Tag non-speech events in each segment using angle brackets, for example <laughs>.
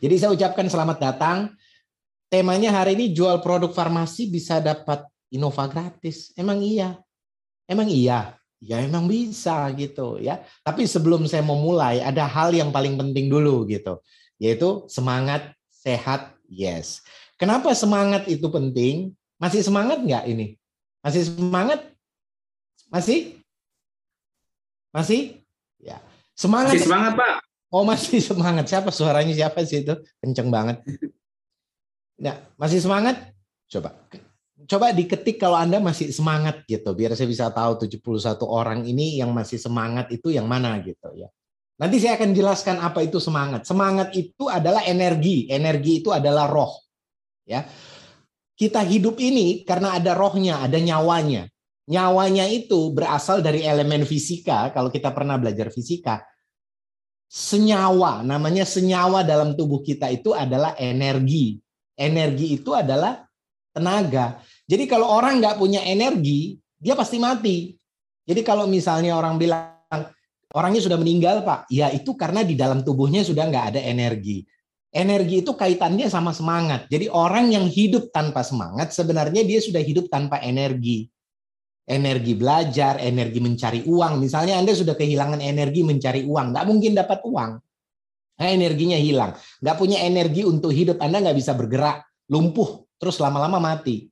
Jadi saya ucapkan selamat datang. Temanya hari ini jual produk farmasi bisa dapat Innova gratis. Emang iya? Emang iya? Ya emang bisa gitu ya. Tapi sebelum saya mau mulai ada hal yang paling penting dulu gitu. Yaitu semangat, sehat, yes. Kenapa semangat itu penting? Masih semangat nggak ini? Masih semangat? Masih? Masih? Ya. Semangat. Masih semangat, Pak. Oh, masih semangat. Siapa suaranya siapa sih itu? Kenceng banget. Nah, masih semangat? Coba. Coba diketik kalau Anda masih semangat gitu, biar saya bisa tahu 71 orang ini yang masih semangat itu yang mana gitu ya. Nanti saya akan jelaskan apa itu semangat. Semangat itu adalah energi, energi itu adalah roh. Ya. Kita hidup ini karena ada rohnya, ada nyawanya. Nyawanya itu berasal dari elemen fisika, kalau kita pernah belajar fisika. Senyawa, namanya senyawa dalam tubuh kita itu adalah energi energi itu adalah tenaga. Jadi kalau orang nggak punya energi, dia pasti mati. Jadi kalau misalnya orang bilang orangnya sudah meninggal pak, ya itu karena di dalam tubuhnya sudah nggak ada energi. Energi itu kaitannya sama semangat. Jadi orang yang hidup tanpa semangat sebenarnya dia sudah hidup tanpa energi. Energi belajar, energi mencari uang. Misalnya Anda sudah kehilangan energi mencari uang, nggak mungkin dapat uang. Nah, energinya hilang. Nggak punya energi untuk hidup, Anda nggak bisa bergerak, lumpuh, terus lama-lama mati.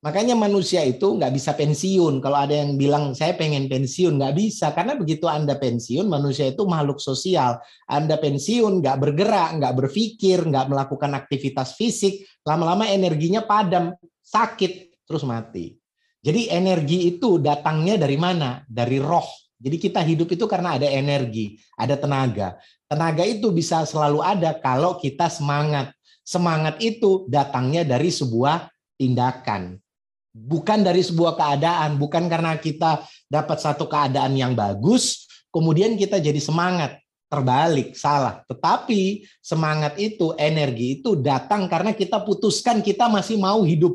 Makanya manusia itu nggak bisa pensiun. Kalau ada yang bilang saya pengen pensiun, nggak bisa. Karena begitu Anda pensiun, manusia itu makhluk sosial. Anda pensiun, nggak bergerak, nggak berpikir, nggak melakukan aktivitas fisik, lama-lama energinya padam, sakit, terus mati. Jadi energi itu datangnya dari mana? Dari roh. Jadi kita hidup itu karena ada energi, ada tenaga. Tenaga itu bisa selalu ada kalau kita semangat. Semangat itu datangnya dari sebuah tindakan. Bukan dari sebuah keadaan, bukan karena kita dapat satu keadaan yang bagus, kemudian kita jadi semangat. Terbalik, salah. Tetapi semangat itu, energi itu datang karena kita putuskan kita masih mau hidup.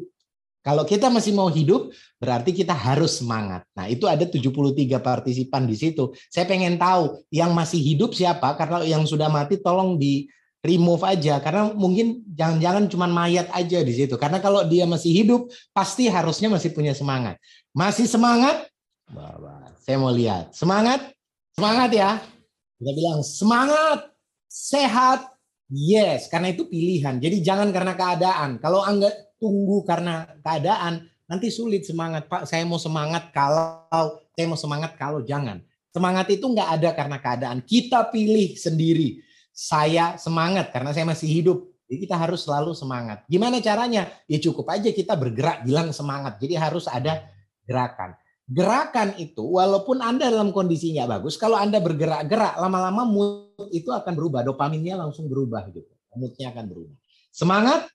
Kalau kita masih mau hidup, berarti kita harus semangat. Nah, itu ada 73 partisipan di situ. Saya pengen tahu yang masih hidup siapa, karena yang sudah mati tolong di remove aja karena mungkin jangan-jangan cuma mayat aja di situ. Karena kalau dia masih hidup, pasti harusnya masih punya semangat. Masih semangat? Saya mau lihat. Semangat? Semangat ya. Kita bilang semangat, sehat, yes, karena itu pilihan. Jadi jangan karena keadaan. Kalau anggap tunggu karena keadaan, nanti sulit semangat. Pak, saya mau semangat kalau, saya mau semangat kalau jangan. Semangat itu nggak ada karena keadaan. Kita pilih sendiri. Saya semangat karena saya masih hidup. Jadi kita harus selalu semangat. Gimana caranya? Ya cukup aja kita bergerak bilang semangat. Jadi harus ada gerakan. Gerakan itu walaupun Anda dalam kondisinya bagus, kalau Anda bergerak-gerak lama-lama mood itu akan berubah, dopaminnya langsung berubah gitu. Moodnya akan berubah. Semangat,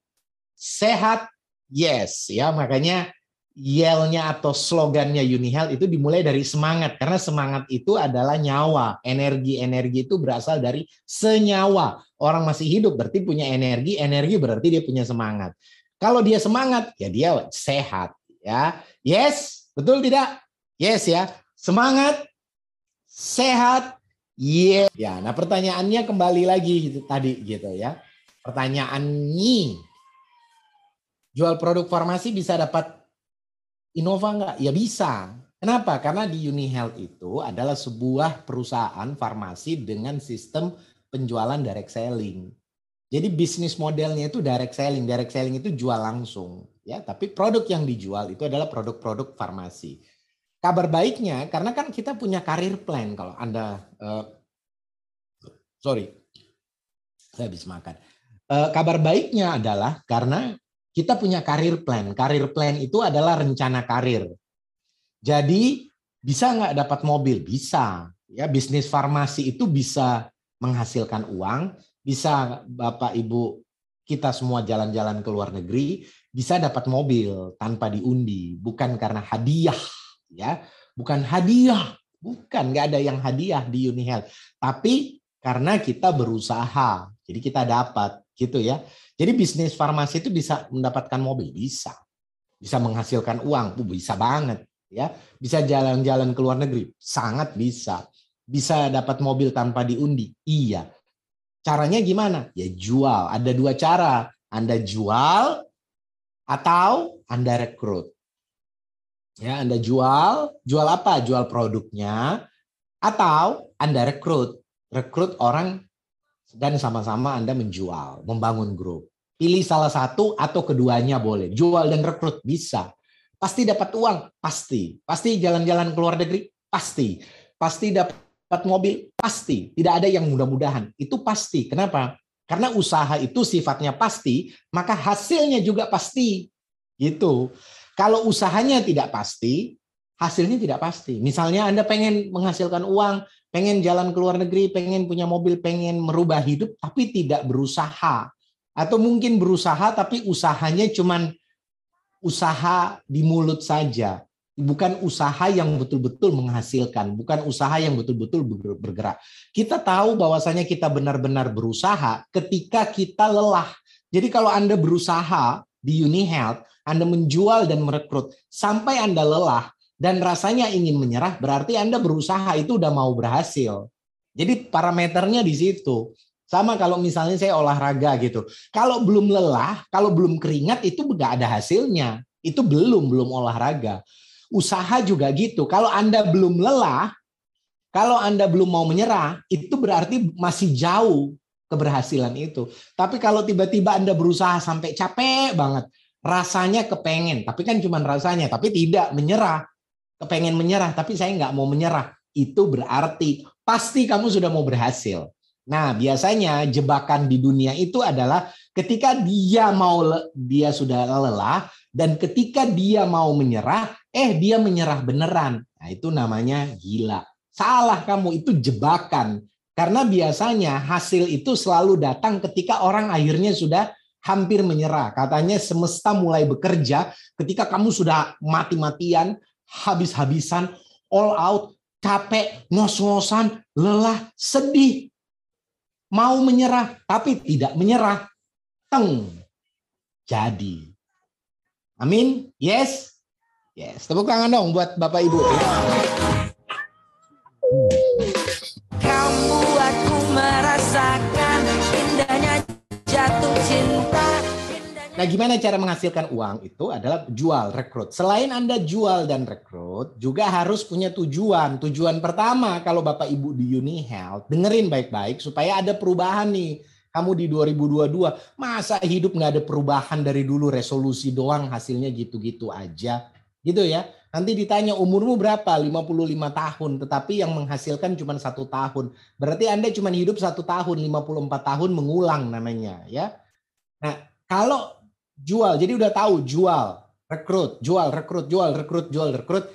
sehat, yes ya. Makanya yelnya atau slogannya Unihel itu dimulai dari semangat. Karena semangat itu adalah nyawa. Energi energi itu berasal dari senyawa. Orang masih hidup berarti punya energi energi berarti dia punya semangat. Kalau dia semangat ya dia sehat ya. Yes betul tidak? Yes ya. Semangat sehat yeah. ya nah pertanyaannya kembali lagi gitu tadi gitu ya. Pertanyaannya jual produk farmasi bisa dapat Innova nggak? Ya bisa. Kenapa? Karena di UniHealth itu adalah sebuah perusahaan farmasi dengan sistem penjualan direct selling. Jadi bisnis modelnya itu direct selling. Direct selling itu jual langsung, ya. Tapi produk yang dijual itu adalah produk-produk farmasi. Kabar baiknya, karena kan kita punya karir plan kalau anda, uh, sorry, saya habis makan. Uh, kabar baiknya adalah karena kita punya karir plan. Karir plan itu adalah rencana karir. Jadi bisa nggak dapat mobil? Bisa. Ya bisnis farmasi itu bisa menghasilkan uang, bisa Bapak Ibu kita semua jalan-jalan ke luar negeri, bisa dapat mobil tanpa diundi, bukan karena hadiah, ya, bukan hadiah, bukan nggak ada yang hadiah di Unihealth, tapi karena kita berusaha, jadi kita dapat, gitu ya. Jadi bisnis farmasi itu bisa mendapatkan mobil, bisa. Bisa menghasilkan uang, bisa banget. ya. Bisa jalan-jalan ke luar negeri, sangat bisa. Bisa dapat mobil tanpa diundi, iya. Caranya gimana? Ya jual. Ada dua cara. Anda jual atau Anda rekrut. Ya, Anda jual, jual apa? Jual produknya atau Anda rekrut. Rekrut orang dan sama-sama Anda menjual, membangun grup. Pilih salah satu atau keduanya boleh. Jual dan rekrut bisa. Pasti dapat uang, pasti. Pasti jalan-jalan ke luar negeri, pasti. Pasti dapat mobil, pasti. Tidak ada yang mudah-mudahan. Itu pasti. Kenapa? Karena usaha itu sifatnya pasti, maka hasilnya juga pasti. Gitu. Kalau usahanya tidak pasti, hasilnya tidak pasti. Misalnya Anda pengen menghasilkan uang, pengen jalan ke luar negeri, pengen punya mobil, pengen merubah hidup, tapi tidak berusaha. Atau mungkin berusaha, tapi usahanya cuman usaha di mulut saja. Bukan usaha yang betul-betul menghasilkan, bukan usaha yang betul-betul bergerak. Kita tahu bahwasanya kita benar-benar berusaha ketika kita lelah. Jadi kalau Anda berusaha di Uni Health, Anda menjual dan merekrut sampai Anda lelah, dan rasanya ingin menyerah, berarti Anda berusaha itu udah mau berhasil. Jadi parameternya di situ. Sama kalau misalnya saya olahraga gitu. Kalau belum lelah, kalau belum keringat itu nggak ada hasilnya. Itu belum belum olahraga. Usaha juga gitu. Kalau Anda belum lelah, kalau Anda belum mau menyerah, itu berarti masih jauh keberhasilan itu. Tapi kalau tiba-tiba Anda berusaha sampai capek banget, rasanya kepengen, tapi kan cuma rasanya, tapi tidak menyerah kepengen menyerah, tapi saya nggak mau menyerah. Itu berarti pasti kamu sudah mau berhasil. Nah, biasanya jebakan di dunia itu adalah ketika dia mau dia sudah lelah dan ketika dia mau menyerah, eh dia menyerah beneran. Nah, itu namanya gila. Salah kamu itu jebakan. Karena biasanya hasil itu selalu datang ketika orang akhirnya sudah hampir menyerah. Katanya semesta mulai bekerja ketika kamu sudah mati-matian, habis-habisan, all out, capek, ngos-ngosan, lelah, sedih. Mau menyerah, tapi tidak menyerah. Teng. Jadi. Amin? Yes? Yes. Tepuk tangan dong buat Bapak Ibu. Kamu aku merasakan indahnya jatuh cinta. Nah, gimana cara menghasilkan uang? Itu adalah jual, rekrut. Selain Anda jual dan rekrut, juga harus punya tujuan. Tujuan pertama, kalau Bapak Ibu di Uni Health, dengerin baik-baik supaya ada perubahan nih. Kamu di 2022, masa hidup nggak ada perubahan dari dulu, resolusi doang, hasilnya gitu-gitu aja. Gitu ya. Nanti ditanya umurmu berapa? 55 tahun. Tetapi yang menghasilkan cuma satu tahun. Berarti Anda cuma hidup satu tahun, 54 tahun mengulang namanya. ya. Nah, kalau jual. Jadi udah tahu jual, rekrut, jual, rekrut, jual, rekrut, jual, rekrut.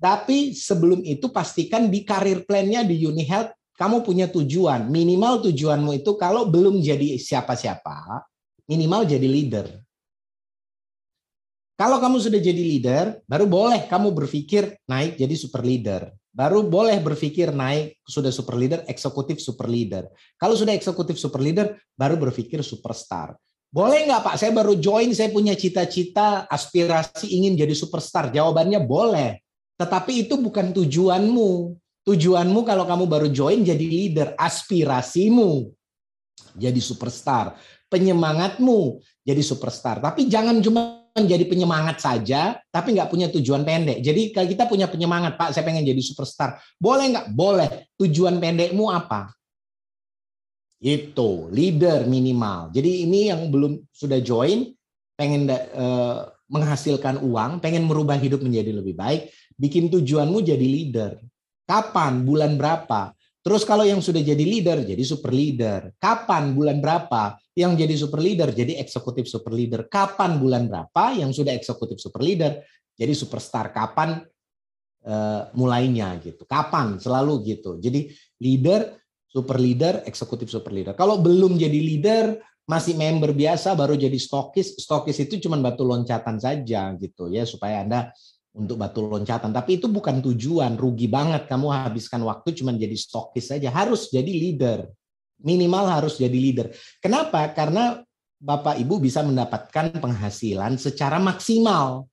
Tapi sebelum itu pastikan di karir plannya di Uni Health kamu punya tujuan. Minimal tujuanmu itu kalau belum jadi siapa-siapa, minimal jadi leader. Kalau kamu sudah jadi leader, baru boleh kamu berpikir naik jadi super leader. Baru boleh berpikir naik sudah super leader, eksekutif super leader. Kalau sudah eksekutif super leader, baru berpikir superstar. Boleh nggak Pak? Saya baru join, saya punya cita-cita, aspirasi ingin jadi superstar. Jawabannya boleh. Tetapi itu bukan tujuanmu. Tujuanmu kalau kamu baru join jadi leader. Aspirasimu jadi superstar. Penyemangatmu jadi superstar. Tapi jangan cuma menjadi penyemangat saja, tapi nggak punya tujuan pendek. Jadi kalau kita punya penyemangat, Pak, saya pengen jadi superstar. Boleh nggak? Boleh. Tujuan pendekmu apa? Itu leader minimal. Jadi ini yang belum sudah join, pengen uh, menghasilkan uang, pengen merubah hidup menjadi lebih baik, bikin tujuanmu jadi leader. Kapan? Bulan berapa? Terus kalau yang sudah jadi leader, jadi super leader. Kapan? Bulan berapa? Yang jadi super leader, jadi eksekutif super leader. Kapan? Bulan berapa? Yang sudah eksekutif super leader, jadi superstar. Kapan uh, mulainya gitu? Kapan? Selalu gitu. Jadi leader super leader, eksekutif super leader. Kalau belum jadi leader, masih member biasa baru jadi stokis, stokis itu cuma batu loncatan saja gitu ya supaya Anda untuk batu loncatan. Tapi itu bukan tujuan, rugi banget kamu habiskan waktu cuma jadi stokis saja. Harus jadi leader. Minimal harus jadi leader. Kenapa? Karena Bapak Ibu bisa mendapatkan penghasilan secara maksimal.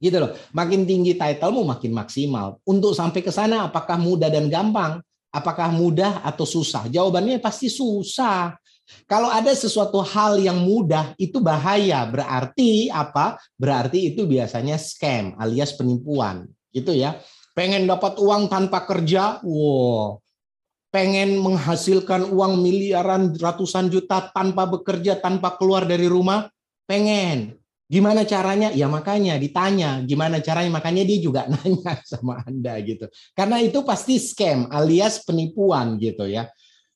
Gitu loh. Makin tinggi titlemu makin maksimal. Untuk sampai ke sana apakah mudah dan gampang? Apakah mudah atau susah? Jawabannya pasti susah. Kalau ada sesuatu hal yang mudah itu bahaya. Berarti apa? Berarti itu biasanya scam alias penipuan. Gitu ya. Pengen dapat uang tanpa kerja, wow. Pengen menghasilkan uang miliaran ratusan juta tanpa bekerja, tanpa keluar dari rumah, pengen. Gimana caranya? Ya makanya ditanya gimana caranya. Makanya dia juga <laughs> nanya sama Anda gitu. Karena itu pasti scam alias penipuan gitu ya.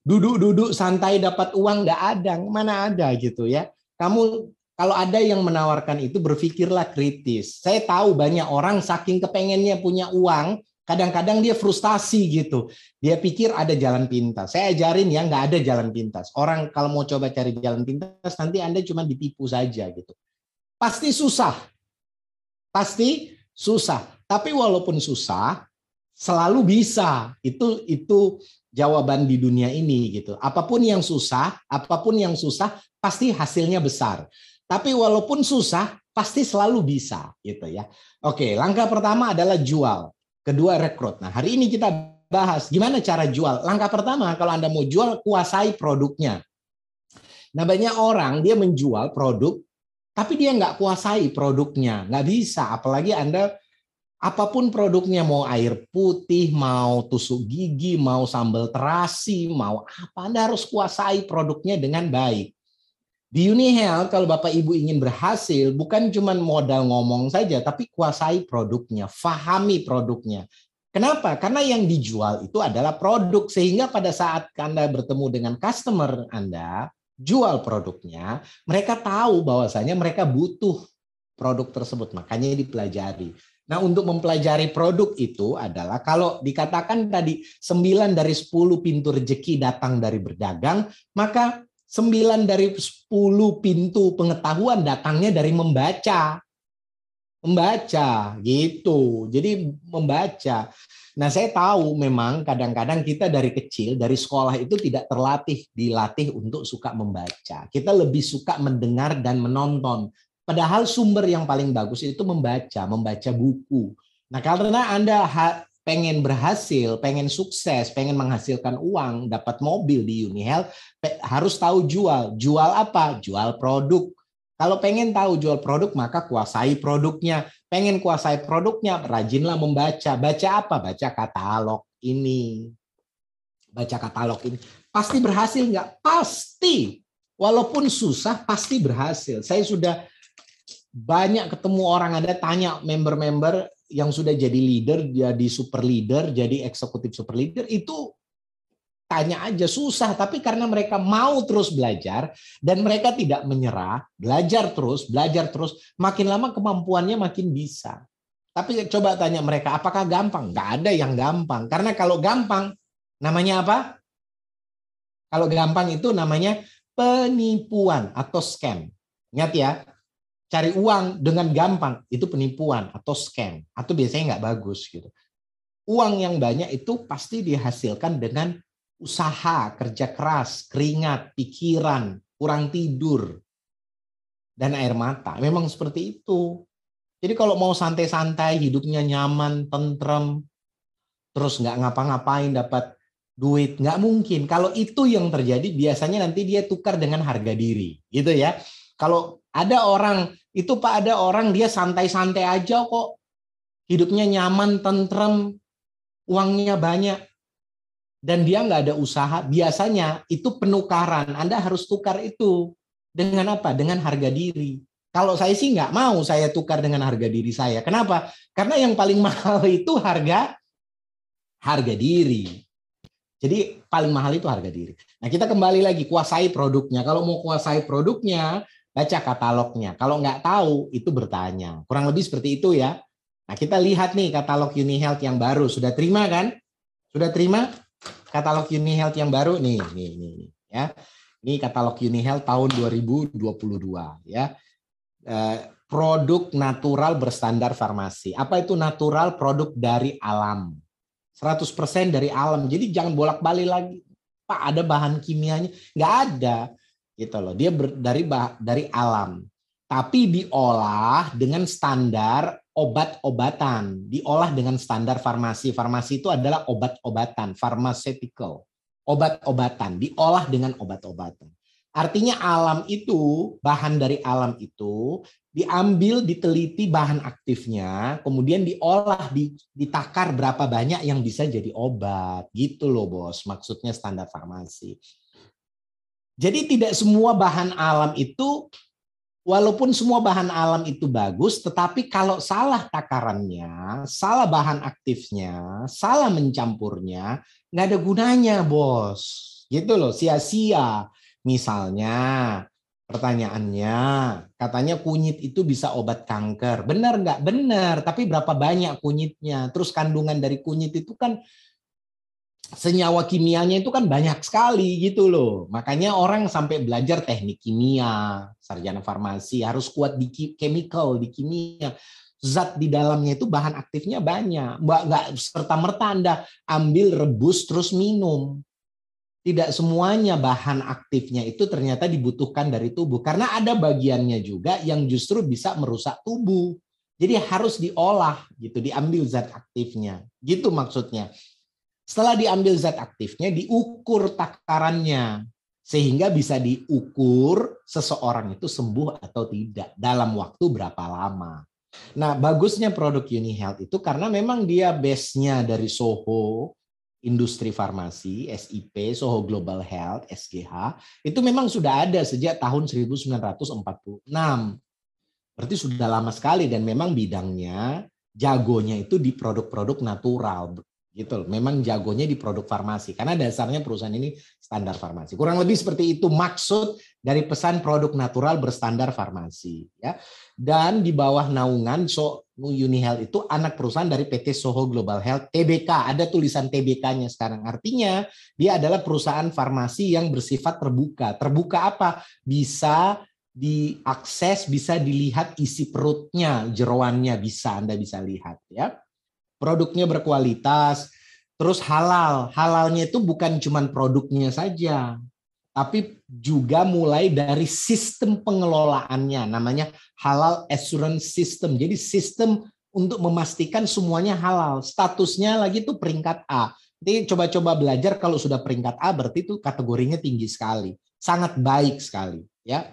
Duduk-duduk santai dapat uang nggak ada, mana ada gitu ya. Kamu kalau ada yang menawarkan itu berpikirlah kritis. Saya tahu banyak orang saking kepengennya punya uang, kadang-kadang dia frustasi gitu. Dia pikir ada jalan pintas. Saya ajarin ya nggak ada jalan pintas. Orang kalau mau coba cari jalan pintas nanti Anda cuma ditipu saja gitu. Pasti susah. Pasti susah. Tapi walaupun susah, selalu bisa. Itu itu jawaban di dunia ini gitu. Apa pun yang susah, apa pun yang susah pasti hasilnya besar. Tapi walaupun susah, pasti selalu bisa gitu ya. Oke, langkah pertama adalah jual. Kedua rekrut. Nah, hari ini kita bahas gimana cara jual. Langkah pertama kalau Anda mau jual, kuasai produknya. Nah, banyak orang dia menjual produk tapi dia nggak kuasai produknya, nggak bisa. Apalagi Anda apa pun produknya mau air putih, mau tusuk gigi, mau sambal terasi, mau apa, Anda harus kuasai produknya dengan baik. Di UniHealth kalau Bapak Ibu ingin berhasil bukan cuma modal ngomong saja tapi kuasai produknya, fahami produknya. Kenapa? Karena yang dijual itu adalah produk sehingga pada saat Anda bertemu dengan customer Anda, jual produknya, mereka tahu bahwasanya mereka butuh produk tersebut, makanya dipelajari. Nah, untuk mempelajari produk itu adalah kalau dikatakan tadi 9 dari 10 pintu rezeki datang dari berdagang, maka 9 dari 10 pintu pengetahuan datangnya dari membaca. Membaca gitu. Jadi membaca. Nah, saya tahu memang kadang-kadang kita dari kecil, dari sekolah itu tidak terlatih, dilatih untuk suka membaca. Kita lebih suka mendengar dan menonton. Padahal sumber yang paling bagus itu membaca, membaca buku. Nah, karena Anda pengen berhasil, pengen sukses, pengen menghasilkan uang, dapat mobil di Unihealth, harus tahu jual. Jual apa? Jual produk. Kalau pengen tahu jual produk, maka kuasai produknya. Pengen kuasai produknya, rajinlah membaca. Baca apa? Baca katalog ini. Baca katalog ini. Pasti berhasil nggak? Pasti. Walaupun susah, pasti berhasil. Saya sudah banyak ketemu orang, Anda tanya member-member yang sudah jadi leader, jadi super leader, jadi eksekutif super leader, itu tanya aja susah. Tapi karena mereka mau terus belajar dan mereka tidak menyerah belajar terus belajar terus makin lama kemampuannya makin bisa. Tapi coba tanya mereka apakah gampang? Nggak ada yang gampang. Karena kalau gampang namanya apa? Kalau gampang itu namanya penipuan atau scam. Ingat ya cari uang dengan gampang itu penipuan atau scam. Atau biasanya nggak bagus gitu. Uang yang banyak itu pasti dihasilkan dengan usaha, kerja keras, keringat, pikiran, kurang tidur, dan air mata. Memang seperti itu. Jadi kalau mau santai-santai, hidupnya nyaman, tentrem, terus nggak ngapa-ngapain dapat duit, nggak mungkin. Kalau itu yang terjadi, biasanya nanti dia tukar dengan harga diri, gitu ya. Kalau ada orang itu pak ada orang dia santai-santai aja kok, hidupnya nyaman, tentrem, uangnya banyak, dan dia nggak ada usaha, biasanya itu penukaran. Anda harus tukar itu dengan apa? Dengan harga diri. Kalau saya sih nggak mau saya tukar dengan harga diri saya. Kenapa? Karena yang paling <laughs> mahal itu harga harga diri. Jadi paling mahal itu harga diri. Nah kita kembali lagi kuasai produknya. Kalau mau kuasai produknya, baca katalognya. Kalau nggak tahu itu bertanya. Kurang lebih seperti itu ya. Nah kita lihat nih katalog UniHealth yang baru. Sudah terima kan? Sudah terima? Katalog UniHealth yang baru nih, nih, nih, nih ya. Ini katalog UniHealth tahun 2022 ya. Eh, produk natural berstandar farmasi. Apa itu natural? Produk dari alam. 100% dari alam. Jadi jangan bolak-balik lagi. Pak, ada bahan kimianya? Nggak ada. Gitu loh. Dia dari dari alam. Tapi diolah dengan standar obat-obatan, diolah dengan standar farmasi. Farmasi itu adalah obat-obatan, pharmaceutical. Obat-obatan, diolah dengan obat-obatan. Artinya alam itu, bahan dari alam itu diambil, diteliti bahan aktifnya, kemudian diolah, ditakar berapa banyak yang bisa jadi obat. Gitu loh bos, maksudnya standar farmasi. Jadi tidak semua bahan alam itu walaupun semua bahan alam itu bagus, tetapi kalau salah takarannya, salah bahan aktifnya, salah mencampurnya, nggak ada gunanya, bos. Gitu loh, sia-sia. Misalnya, pertanyaannya, katanya kunyit itu bisa obat kanker. Benar nggak? Benar. Tapi berapa banyak kunyitnya? Terus kandungan dari kunyit itu kan senyawa kimianya itu kan banyak sekali gitu loh. Makanya orang sampai belajar teknik kimia, sarjana farmasi harus kuat di chemical, di kimia. Zat di dalamnya itu bahan aktifnya banyak. Mbak nggak serta merta Anda ambil rebus terus minum. Tidak semuanya bahan aktifnya itu ternyata dibutuhkan dari tubuh karena ada bagiannya juga yang justru bisa merusak tubuh. Jadi harus diolah gitu, diambil zat aktifnya. Gitu maksudnya. Setelah diambil zat aktifnya, diukur takarannya sehingga bisa diukur seseorang itu sembuh atau tidak dalam waktu berapa lama. Nah, bagusnya produk Uni Health itu karena memang dia base-nya dari Soho, industri farmasi, SIP, Soho Global Health, SGH, itu memang sudah ada sejak tahun 1946. Berarti sudah lama sekali dan memang bidangnya jagonya itu di produk-produk natural, gitu loh. Memang jagonya di produk farmasi karena dasarnya perusahaan ini standar farmasi. Kurang lebih seperti itu maksud dari pesan produk natural berstandar farmasi ya. Dan di bawah naungan So Uni Health itu anak perusahaan dari PT Soho Global Health TBK. Ada tulisan TBK-nya sekarang. Artinya dia adalah perusahaan farmasi yang bersifat terbuka. Terbuka apa? Bisa diakses, bisa dilihat isi perutnya, jeroannya bisa Anda bisa lihat ya produknya berkualitas, terus halal. Halalnya itu bukan cuma produknya saja, tapi juga mulai dari sistem pengelolaannya, namanya halal assurance system. Jadi sistem untuk memastikan semuanya halal. Statusnya lagi itu peringkat A. Jadi coba-coba belajar kalau sudah peringkat A berarti itu kategorinya tinggi sekali, sangat baik sekali, ya.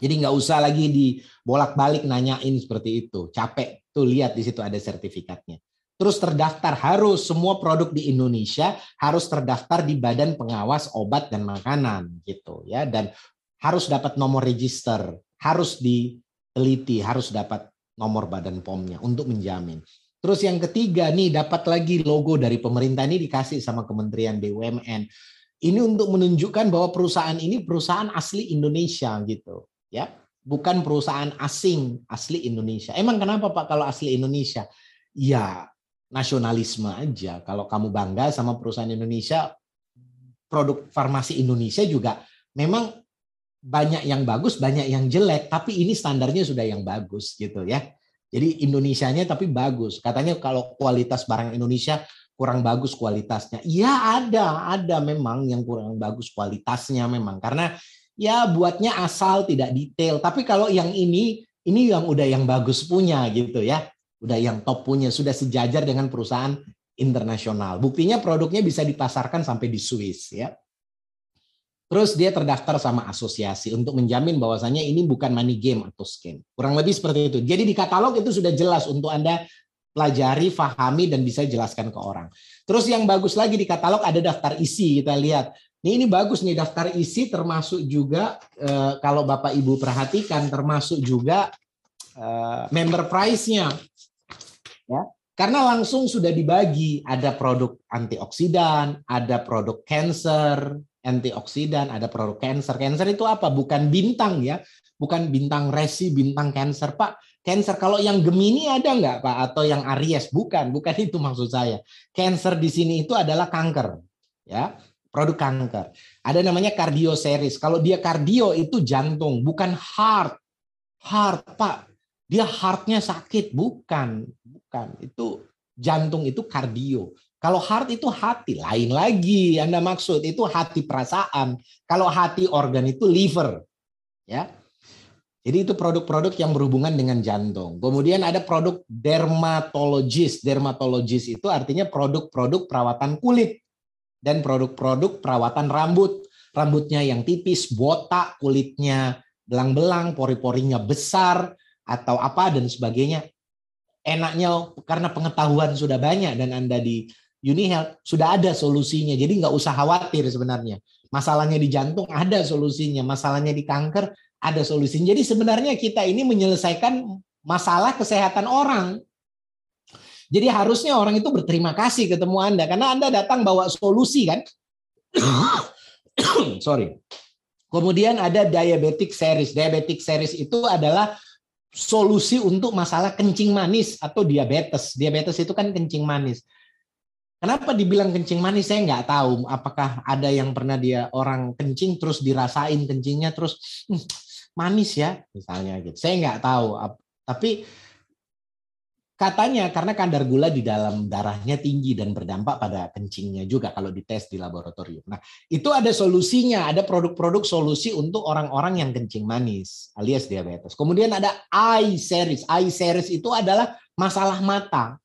Jadi nggak usah lagi dibolak-balik nanyain seperti itu. Capek tuh lihat di situ ada sertifikatnya terus terdaftar harus semua produk di Indonesia harus terdaftar di Badan Pengawas Obat dan Makanan gitu ya dan harus dapat nomor register, harus diteliti, harus dapat nomor Badan POM-nya untuk menjamin. Terus yang ketiga nih dapat lagi logo dari pemerintah ini dikasih sama Kementerian BUMN. Ini untuk menunjukkan bahwa perusahaan ini perusahaan asli Indonesia gitu, ya. Bukan perusahaan asing, asli Indonesia. Emang kenapa Pak kalau asli Indonesia? Ya, nasionalisme aja. Kalau kamu bangga sama perusahaan Indonesia, produk farmasi Indonesia juga memang banyak yang bagus, banyak yang jelek, tapi ini standarnya sudah yang bagus gitu ya. Jadi Indonesianya tapi bagus. Katanya kalau kualitas barang Indonesia kurang bagus kualitasnya. Iya ada, ada memang yang kurang bagus kualitasnya memang karena ya buatnya asal tidak detail. Tapi kalau yang ini ini yang udah yang bagus punya gitu ya udah yang top punya, sudah sejajar dengan perusahaan internasional. Buktinya produknya bisa dipasarkan sampai di Swiss ya. Terus dia terdaftar sama asosiasi untuk menjamin bahwasannya ini bukan money game atau scam. Kurang lebih seperti itu. Jadi di katalog itu sudah jelas untuk Anda pelajari, fahami dan bisa jelaskan ke orang. Terus yang bagus lagi di katalog ada daftar isi kita lihat. Ini ini bagus nih daftar isi termasuk juga eh, kalau Bapak Ibu perhatikan termasuk juga eh, member price-nya ya karena langsung sudah dibagi. Ada produk antioksidan ada produk cancer. Antioksidan ada produk cancer. Cancer itu apa? Bukan bintang ya. Bukan bintang resi bintang cancer. Pak cancer kalau yang gemini ada nggak pak? Atau yang aries? Bukan bukan itu maksud saya. Cancer di sini itu adalah kanker ya. Produk kanker. Ada namanya cardio series kalau dia kardio itu jantung. Bukan heart. Heart pak. Dia heartnya sakit. Bukan bukan itu jantung itu kardio kalau heart itu hati lain lagi anda maksud itu hati perasaan kalau hati organ itu liver ya Jadi itu produk-produk yang berhubungan dengan jantung. Kemudian ada produk dermatologis. Dermatologis itu artinya produk-produk perawatan kulit dan produk-produk perawatan rambut. Rambutnya yang tipis, botak, kulitnya belang-belang, pori-porinya besar atau apa dan sebagainya. Enaknya karena pengetahuan sudah banyak dan Anda di UniHealth sudah ada solusinya. Jadi nggak usah khawatir sebenarnya. Masalahnya di jantung ada solusinya, masalahnya di kanker ada solusi. Jadi sebenarnya kita ini menyelesaikan masalah kesehatan orang. Jadi harusnya orang itu berterima kasih ketemu Anda karena Anda datang bawa solusi kan. <coughs> Sorry. Kemudian ada diabetic series. Diabetic series itu adalah solusi untuk masalah kencing manis atau diabetes. Diabetes itu kan kencing manis. Kenapa dibilang kencing manis? Saya nggak tahu. Apakah ada yang pernah dia orang kencing terus dirasain kencingnya terus hmm, manis ya misalnya gitu. Saya nggak tahu, tapi katanya karena kadar gula di dalam darahnya tinggi dan berdampak pada kencingnya juga kalau dites di laboratorium. Nah, itu ada solusinya, ada produk-produk solusi untuk orang-orang yang kencing manis alias diabetes. Kemudian ada eye series. Eye series itu adalah masalah mata.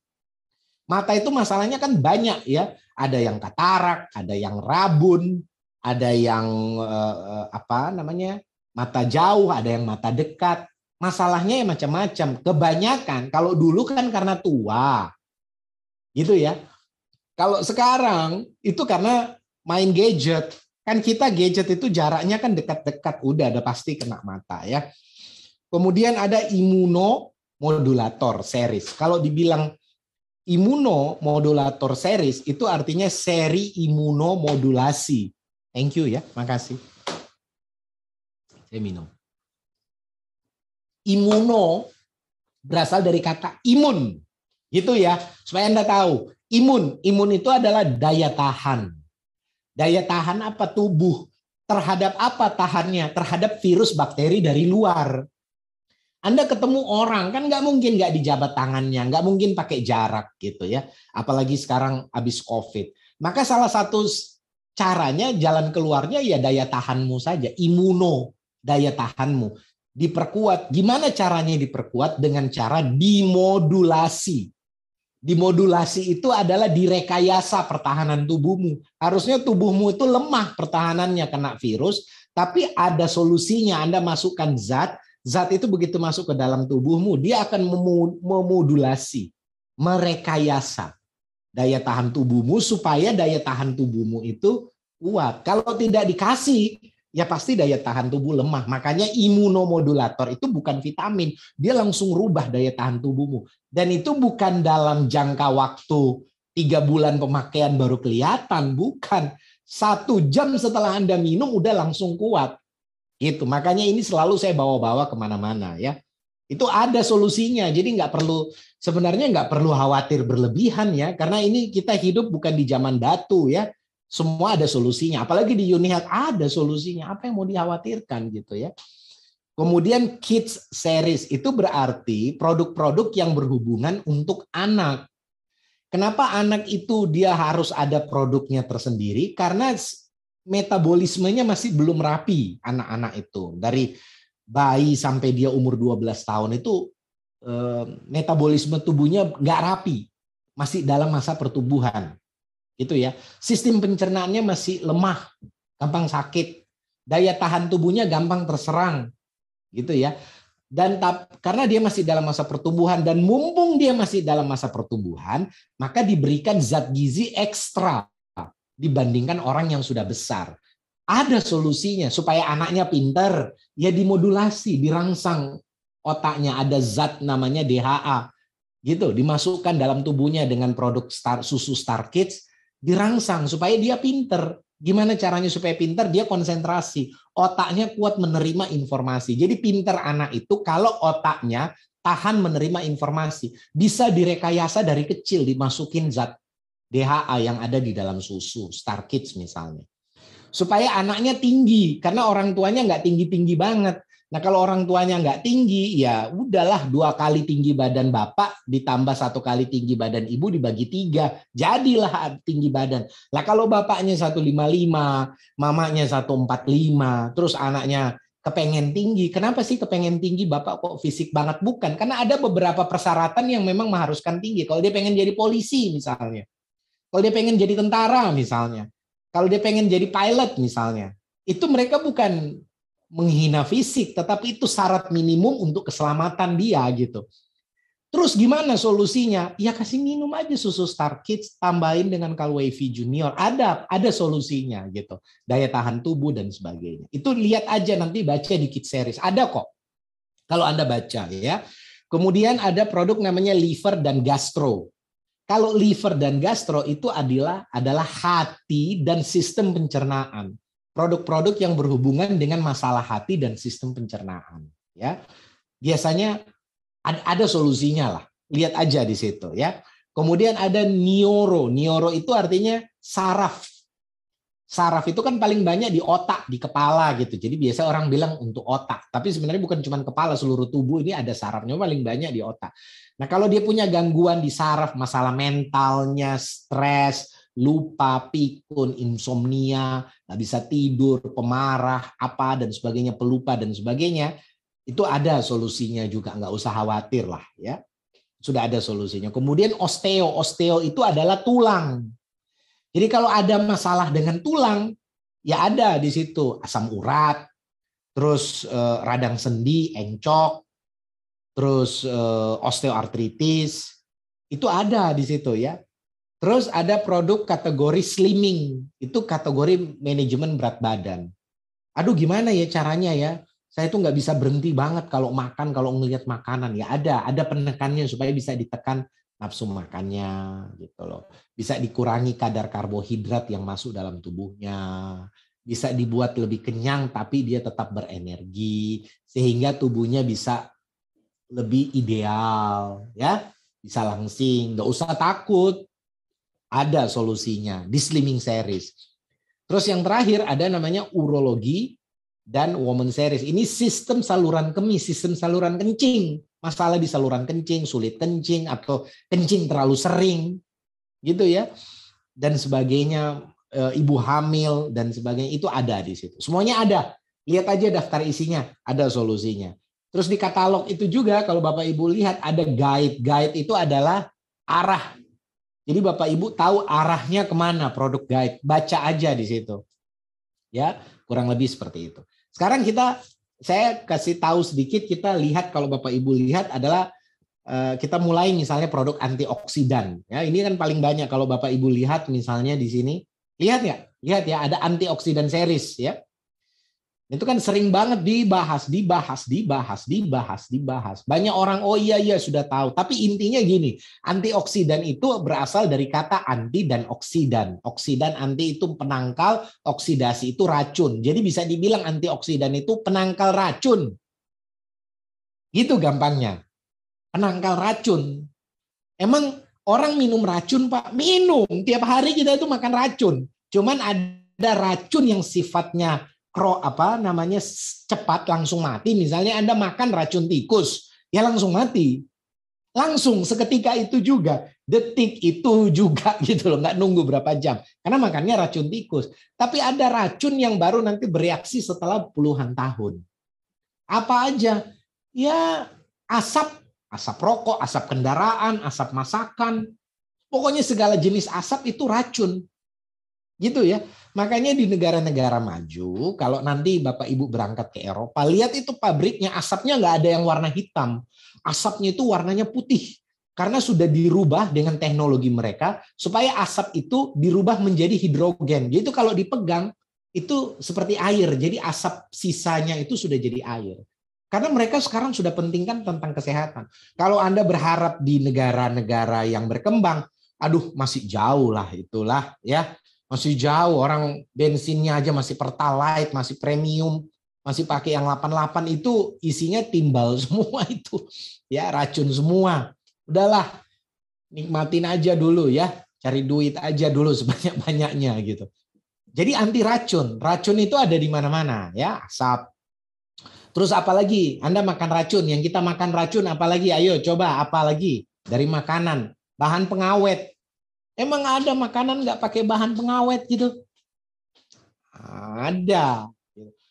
Mata itu masalahnya kan banyak ya. Ada yang katarak, ada yang rabun, ada yang eh, apa namanya? mata jauh, ada yang mata dekat. Masalahnya ya macam-macam. Kebanyakan kalau dulu kan karena tua. Gitu ya. Kalau sekarang itu karena main gadget. Kan kita gadget itu jaraknya kan dekat-dekat udah ada pasti kena mata ya. Kemudian ada imunomodulator series. Kalau dibilang imunomodulator series itu artinya seri imunomodulasi. Thank you ya, makasih. Saya minum. Imuno berasal dari kata imun. Gitu ya, supaya Anda tahu. Imun, imun itu adalah daya tahan. Daya tahan apa tubuh? Terhadap apa tahannya? Terhadap virus bakteri dari luar. Anda ketemu orang kan nggak mungkin nggak dijabat tangannya, nggak mungkin pakai jarak gitu ya. Apalagi sekarang habis COVID. Maka salah satu caranya jalan keluarnya ya daya tahanmu saja, imuno daya tahanmu. Diperkuat. Gimana caranya diperkuat? Dengan cara dimodulasi. Dimodulasi itu adalah direkayasa pertahanan tubuhmu. Harusnya tubuhmu itu lemah pertahanannya kena virus, tapi ada solusinya. Anda masukkan zat, zat itu begitu masuk ke dalam tubuhmu, dia akan memodulasi, merekayasa daya tahan tubuhmu supaya daya tahan tubuhmu itu kuat. Kalau tidak dikasih, ya pasti daya tahan tubuh lemah. Makanya imunomodulator itu bukan vitamin, dia langsung rubah daya tahan tubuhmu. Dan itu bukan dalam jangka waktu tiga bulan pemakaian baru kelihatan, bukan. Satu jam setelah Anda minum udah langsung kuat. Itu makanya ini selalu saya bawa-bawa ke mana-mana ya. Itu ada solusinya, jadi nggak perlu sebenarnya nggak perlu khawatir berlebihan ya, karena ini kita hidup bukan di zaman batu ya semua ada solusinya. Apalagi di Unihealth ada solusinya. Apa yang mau dikhawatirkan gitu ya. Kemudian kids series itu berarti produk-produk yang berhubungan untuk anak. Kenapa anak itu dia harus ada produknya tersendiri? Karena metabolismenya masih belum rapi anak-anak itu. Dari bayi sampai dia umur 12 tahun itu eh, metabolisme tubuhnya nggak rapi. Masih dalam masa pertumbuhan itu ya. Sistem pencernaannya masih lemah, gampang sakit. Daya tahan tubuhnya gampang terserang. Gitu ya. Dan karena dia masih dalam masa pertumbuhan dan mumpung dia masih dalam masa pertumbuhan, maka diberikan zat gizi ekstra dibandingkan orang yang sudah besar. Ada solusinya supaya anaknya pinter, ya dimodulasi, dirangsang otaknya ada zat namanya DHA gitu dimasukkan dalam tubuhnya dengan produk star, susu Star Kids dirangsang supaya dia pinter. Gimana caranya supaya pinter? Dia konsentrasi. Otaknya kuat menerima informasi. Jadi pinter anak itu kalau otaknya tahan menerima informasi. Bisa direkayasa dari kecil dimasukin zat DHA yang ada di dalam susu. Star Kids misalnya. Supaya anaknya tinggi. Karena orang tuanya nggak tinggi-tinggi banget. Nah kalau orang tuanya nggak tinggi, ya udahlah dua kali tinggi badan bapak ditambah satu kali tinggi badan ibu dibagi tiga, jadilah tinggi badan. Lah kalau bapaknya 155, mamanya 145, terus anaknya kepengen tinggi. Kenapa sih kepengen tinggi Bapak kok fisik banget? Bukan, karena ada beberapa persyaratan yang memang mengharuskan tinggi. Kalau dia pengen jadi polisi misalnya. Kalau dia pengen jadi tentara misalnya. Kalau dia pengen jadi pilot misalnya. Itu mereka bukan menghina fisik, tetapi itu syarat minimum untuk keselamatan dia gitu. Terus gimana solusinya? Ya kasih minum aja susu Star Kids, tambahin dengan Calwavy Junior. Ada ada solusinya gitu. Daya tahan tubuh dan sebagainya. Itu lihat aja nanti baca di Kids Series. Ada kok. Kalau Anda baca ya. Kemudian ada produk namanya liver dan gastro. Kalau liver dan gastro itu adalah adalah hati dan sistem pencernaan. Produk-produk yang berhubungan dengan masalah hati dan sistem pencernaan, ya. Biasanya ada solusinya lah. Lihat aja di situ ya. Kemudian ada nioro. Nioro itu artinya saraf. Saraf itu kan paling banyak di otak, di kepala gitu. Jadi biasa orang bilang untuk otak. Tapi sebenarnya bukan cuma kepala, seluruh tubuh ini ada sarafnya paling banyak di otak. Nah kalau dia punya gangguan di saraf, masalah mentalnya, stres, lupa, pikun, insomnia, nggak bisa tidur, pemarah, apa dan sebagainya, pelupa dan sebagainya, itu ada solusinya juga, nggak usah khawatir lah ya. Sudah ada solusinya. Kemudian osteo, osteo itu adalah tulang. Jadi kalau ada masalah dengan tulang, ya ada di situ asam urat, terus eh, radang sendi, encok, terus eh, osteoartritis, itu ada di situ ya. Terus ada produk kategori slimming, itu kategori manajemen berat badan. Aduh gimana ya caranya ya? saya tuh nggak bisa berhenti banget kalau makan kalau ngelihat makanan. Ya ada ada penekannya supaya bisa ditekan nafsu makannya gitu loh. Bisa dikurangi kadar karbohidrat yang masuk dalam tubuhnya. Bisa dibuat lebih kenyang tapi dia tetap berenergi sehingga tubuhnya bisa lebih ideal ya. Bisa langsing nggak usah takut ada solusinya di slimming series terus yang terakhir ada namanya urologi dan woman series. Ini sistem saluran kemih, sistem saluran kencing. Masalah di saluran kencing, sulit kencing atau kencing terlalu sering. Gitu ya. Dan sebagainya, e, ibu hamil dan sebagainya itu ada di situ. Semuanya ada. Lihat aja daftar isinya, ada solusinya. Terus di katalog itu juga kalau Bapak Ibu lihat ada guide. Guide itu adalah arah. Jadi Bapak Ibu tahu arahnya ke mana produk guide. Baca aja di situ. Ya, kurang lebih seperti itu. Sekarang kita saya kasih tahu sedikit kita lihat kalau Bapak Ibu lihat adalah eh, kita mulai misalnya produk antioksidan. Ya, ini kan paling banyak kalau Bapak Ibu lihat misalnya di sini. Lihat ya, lihat ya ada antioksidan series ya. Itu kan sering banget dibahas, dibahas, dibahas, dibahas, dibahas. Banyak orang oh iya iya sudah tahu, tapi intinya gini, antioksidan itu berasal dari kata anti dan oksidan. Oksidan anti itu penangkal, oksidasi itu racun. Jadi bisa dibilang antioksidan itu penangkal racun. Gitu gampangnya. Penangkal racun. Emang orang minum racun, Pak? Minum. Tiap hari kita itu makan racun. Cuman ada racun yang sifatnya kro apa namanya cepat langsung mati. Misalnya Anda makan racun tikus ya langsung mati. Langsung seketika itu juga. Detik itu juga <laughs> gitu loh nggak nunggu berapa jam. Karena makannya racun tikus. Tapi ada racun yang baru nanti bereaksi setelah puluhan tahun. Apa aja? Ya asap. Asap rokok asap kendaraan asap masakan. Pokoknya segala jenis asap itu racun gitu ya Makanya di negara-negara maju, kalau nanti Bapak Ibu berangkat ke Eropa, lihat itu pabriknya asapnya nggak ada yang warna hitam. Asapnya itu warnanya putih. Karena sudah dirubah dengan teknologi mereka, supaya asap itu dirubah menjadi hidrogen. Jadi itu kalau dipegang, itu seperti air. Jadi asap sisanya itu sudah jadi air. Karena mereka sekarang sudah pentingkan tentang kesehatan. Kalau Anda berharap di negara-negara yang berkembang, aduh masih jauh lah itulah ya masih jauh orang bensinnya aja masih pertalite, masih premium, masih pakai yang 88 itu isinya timbal <laughs> semua itu. Ya, racun semua. Udahlah. Nikmatin aja dulu ya. Cari duit aja dulu <laughs> sebanyak-banyaknya gitu. Jadi anti racun. Racun itu ada di mana-mana ya, asap. Terus apalagi? Anda makan racun, yang kita makan racun apalagi? Ayo coba apalagi dari makanan, bahan pengawet, Emang ada makanan nggak pakai bahan pengawet gitu? Ada.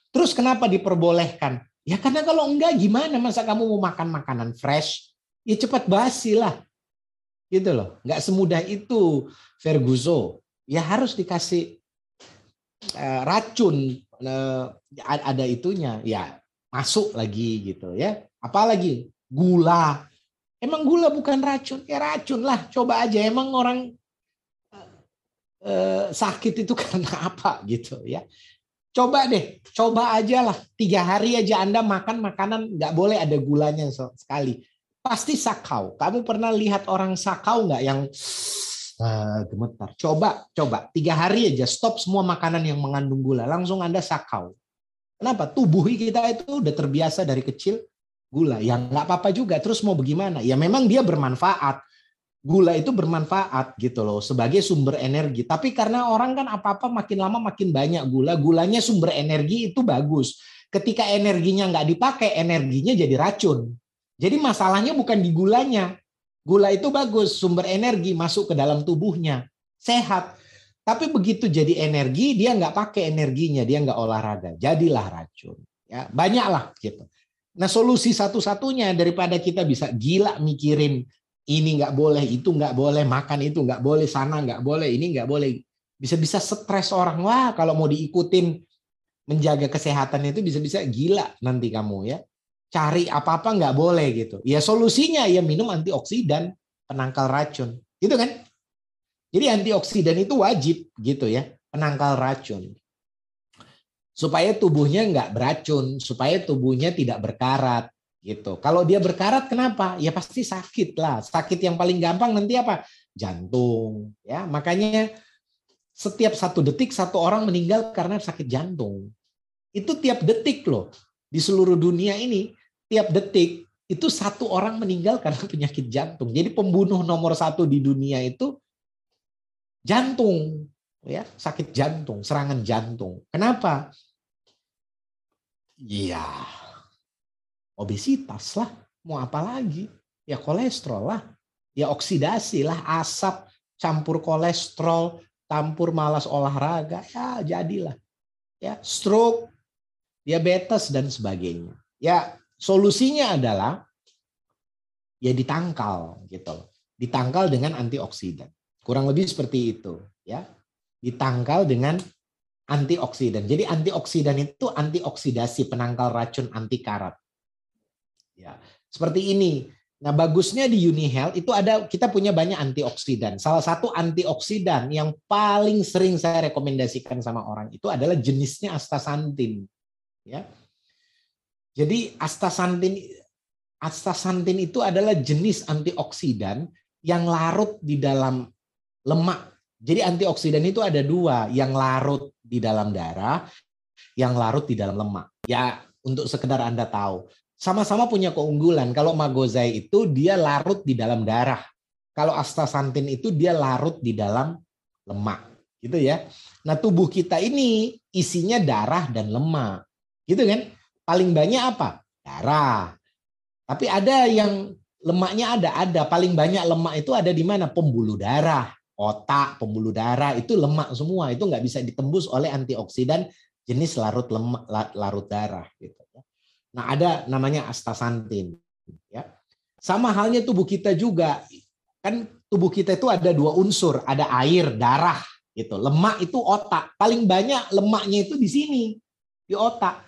Terus kenapa diperbolehkan? Ya karena kalau enggak gimana masa kamu mau makan makanan fresh? Ya cepat basi lah. Gitu loh. Enggak semudah itu Ferguso. Ya harus dikasih uh, racun uh, ada itunya. Ya masuk lagi gitu ya. Apalagi gula. Emang gula bukan racun? Ya racun lah. Coba aja emang orang uh, sakit itu <laughs> karena apa gitu ya. Coba deh, coba aja lah. Tiga hari aja Anda makan makanan nggak boleh ada gulanya sekali. Pasti sakau. Kamu pernah lihat orang sakau nggak yang uh, gemetar? Coba, coba. Tiga hari aja stop semua makanan yang mengandung gula. Langsung Anda sakau. Kenapa? Tubuh kita itu udah terbiasa dari kecil gula. Ya nggak apa-apa juga. Terus mau bagaimana? Ya memang dia bermanfaat gula itu bermanfaat gitu loh sebagai sumber energi. Tapi karena orang kan apa-apa makin lama makin banyak gula, gulanya sumber energi itu bagus. Ketika energinya nggak dipakai, energinya jadi racun. Jadi masalahnya bukan di gulanya. Gula itu bagus, sumber energi masuk ke dalam tubuhnya, sehat. Tapi begitu jadi energi, dia nggak pakai energinya, dia nggak olahraga, jadilah racun. Ya banyaklah gitu. Nah solusi satu-satunya daripada kita bisa gila mikirin ini nggak boleh, itu nggak boleh, makan itu nggak boleh, sana nggak boleh, ini nggak boleh. Bisa-bisa stres orang. Wah, kalau mau diikutin menjaga kesehatan itu bisa-bisa gila nanti kamu ya. Cari apa-apa nggak boleh gitu. Ya solusinya ya minum antioksidan, penangkal racun. Gitu kan? Jadi antioksidan itu wajib gitu ya, penangkal racun. Supaya tubuhnya nggak beracun, supaya tubuhnya tidak berkarat, gitu. Kalau dia berkarat kenapa? Ya pasti sakit lah. Sakit yang paling gampang nanti apa? Jantung, ya. Makanya setiap satu detik satu orang meninggal karena sakit jantung. Itu tiap detik loh. Di seluruh dunia ini tiap detik itu satu orang meninggal karena <laughs> penyakit jantung. Jadi pembunuh nomor satu di dunia itu jantung, ya sakit jantung, serangan jantung. Kenapa? Iya, obesitas lah, mau apa lagi? Ya kolesterol lah, ya oksidasi lah, asap campur kolesterol, campur malas olahraga, ya jadilah. Ya, stroke, diabetes dan sebagainya. Ya, solusinya adalah ya ditangkal gitu Ditangkal dengan antioksidan. Kurang lebih seperti itu, ya. Ditangkal dengan antioksidan. Jadi antioksidan itu antioksidasi penangkal racun anti karat. Ya, seperti ini. Nah, bagusnya di UniHealth itu ada kita punya banyak antioksidan. Salah satu antioksidan yang paling sering saya rekomendasikan sama orang itu adalah jenisnya astaxanthin. Ya. Jadi astaxanthin astaxanthin itu adalah jenis antioksidan yang larut di dalam lemak. Jadi antioksidan itu ada dua, yang larut di dalam darah, yang larut di dalam lemak. Ya, untuk sekedar Anda tahu sama-sama punya keunggulan. Kalau magozai itu dia larut di dalam darah. Kalau astaxanthin itu dia larut di dalam lemak, gitu ya. Nah, tubuh kita ini isinya darah dan lemak. Gitu kan? Paling banyak apa? Darah. Tapi ada yang lemaknya ada, ada. Paling banyak lemak itu ada di mana? Pembuluh darah, otak, pembuluh darah itu lemak semua. Itu nggak bisa ditembus oleh antioksidan jenis larut lemak, larut darah gitu. Nah, ada namanya astaxanthin, ya. Sama halnya tubuh kita juga. Kan tubuh kita itu ada dua unsur, ada air, darah, gitu. Lemak itu otak. Paling banyak lemaknya itu di sini, di otak.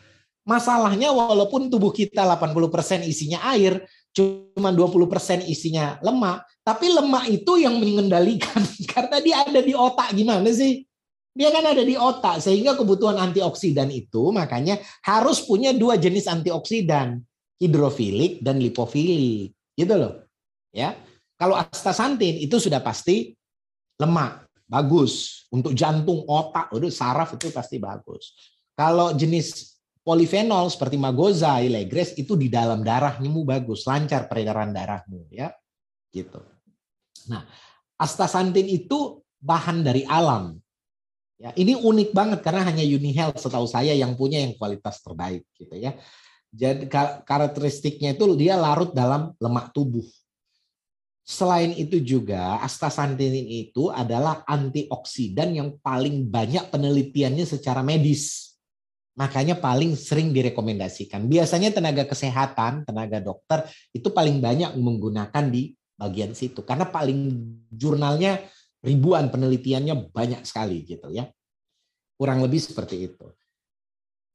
Masalahnya walaupun tubuh kita 80% isinya air, cuma 20% isinya lemak, tapi lemak itu yang mengendalikan <laughs> karena dia ada di otak gimana sih? Dia kan ada di otak sehingga kebutuhan antioksidan itu makanya harus punya dua jenis antioksidan, hidrofilik dan lipofilik. Gitu loh. Ya. Kalau astaxanthin itu sudah pasti lemak, bagus untuk jantung, otak, udah saraf itu pasti bagus. Kalau jenis polifenol seperti magozai, legres itu di dalam darahmu bagus, lancar peredaran darahmu ya. Gitu. Nah, astaxanthin itu bahan dari alam. Ya, ini unik banget karena hanya UniHealth setahu saya yang punya yang kualitas terbaik gitu ya. Jadi karakteristiknya itu dia larut dalam lemak tubuh. Selain itu juga astaxanthin itu adalah antioksidan yang paling banyak penelitiannya secara medis. Makanya paling sering direkomendasikan. Biasanya tenaga kesehatan, tenaga dokter itu paling banyak menggunakan di bagian situ karena paling jurnalnya ribuan penelitiannya banyak sekali gitu ya. Kurang lebih seperti itu.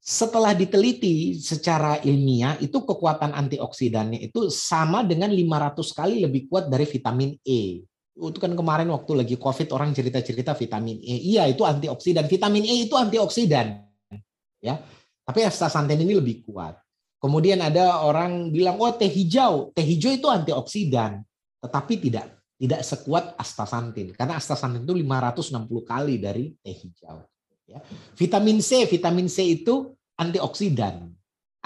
Setelah diteliti secara ilmiah itu kekuatan antioksidannya itu sama dengan 500 kali lebih kuat dari vitamin E. Itu kan kemarin waktu lagi Covid orang cerita-cerita vitamin E. Iya, itu antioksidan. Vitamin E itu antioksidan ya. Tapi astaxanthin ini lebih kuat. Kemudian ada orang bilang, oh teh hijau, teh hijau itu antioksidan, tetapi tidak tidak sekuat astaxanthin karena astaxanthin itu 560 kali dari teh hijau. Ya. Vitamin C, vitamin C itu antioksidan.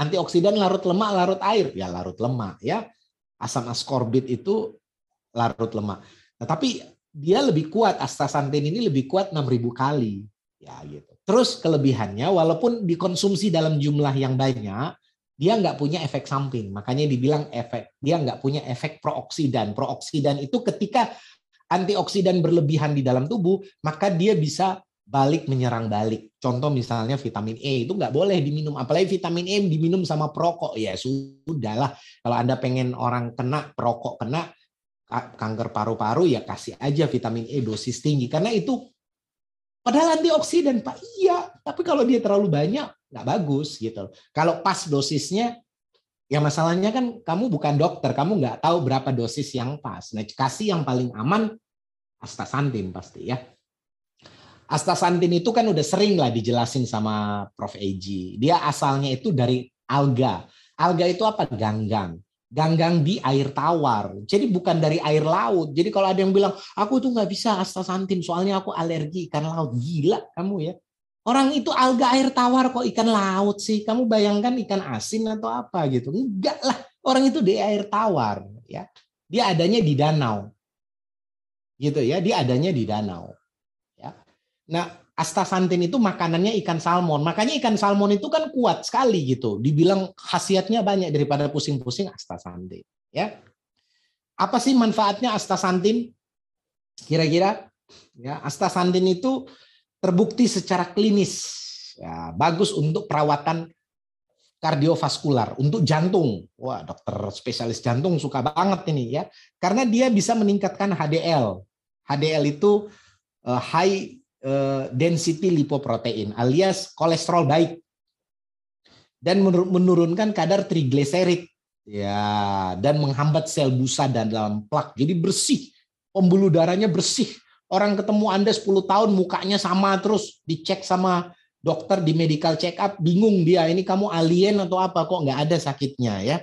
Antioksidan larut lemak, larut air, ya larut lemak ya. Asam askorbit itu larut lemak. Nah, tapi dia lebih kuat astaxanthin ini lebih kuat 6000 kali. Ya gitu. Terus kelebihannya, walaupun dikonsumsi dalam jumlah yang banyak, dia nggak punya efek samping. Makanya dibilang efek, dia nggak punya efek prooksidan. Prooksidan itu ketika antioksidan berlebihan di dalam tubuh, maka dia bisa balik menyerang balik. Contoh misalnya vitamin E itu nggak boleh diminum, apalagi vitamin E diminum sama perokok. Ya sudahlah, kalau anda pengen orang kena perokok kena kanker paru-paru ya kasih aja vitamin E dosis tinggi karena itu Padahal antioksidan, Pak. Iya, tapi kalau dia terlalu banyak, nggak bagus gitu. Kalau pas dosisnya, ya masalahnya kan kamu bukan dokter, kamu nggak tahu berapa dosis yang pas. Nah, kasih yang paling aman astaxanthin pasti ya. Astaxanthin itu kan udah sering lah dijelasin sama Prof. Eji. Dia asalnya itu dari alga. Alga itu apa? Ganggang ganggang di air tawar. Jadi bukan dari air laut. Jadi kalau ada yang bilang, aku tuh nggak bisa astaxanthin soalnya aku alergi ikan laut. Gila kamu ya. Orang itu alga air tawar kok ikan laut sih. Kamu bayangkan ikan asin atau apa gitu. Enggak lah. Orang itu di air tawar. ya. Dia adanya di danau. Gitu ya. Dia adanya di danau. Ya. Nah, astaxanthin itu makanannya ikan salmon. Makanya ikan salmon itu kan kuat sekali gitu. Dibilang khasiatnya banyak daripada pusing-pusing astaxanthin. Ya. Apa sih manfaatnya astaxanthin? Kira-kira ya astaxanthin itu terbukti secara klinis ya bagus untuk perawatan kardiovaskular untuk jantung. Wah, dokter spesialis jantung suka banget ini ya. Karena dia bisa meningkatkan HDL. HDL itu eh, high Eh, density lipoprotein alias kolesterol baik dan menurunkan kadar trigliserid ya dan menghambat sel busa dan dalam plak jadi bersih pembuluh darahnya bersih orang ketemu Anda 10 tahun mukanya sama terus dicek sama dokter di medical check up bingung dia ini kamu alien atau apa kok nggak ada sakitnya ya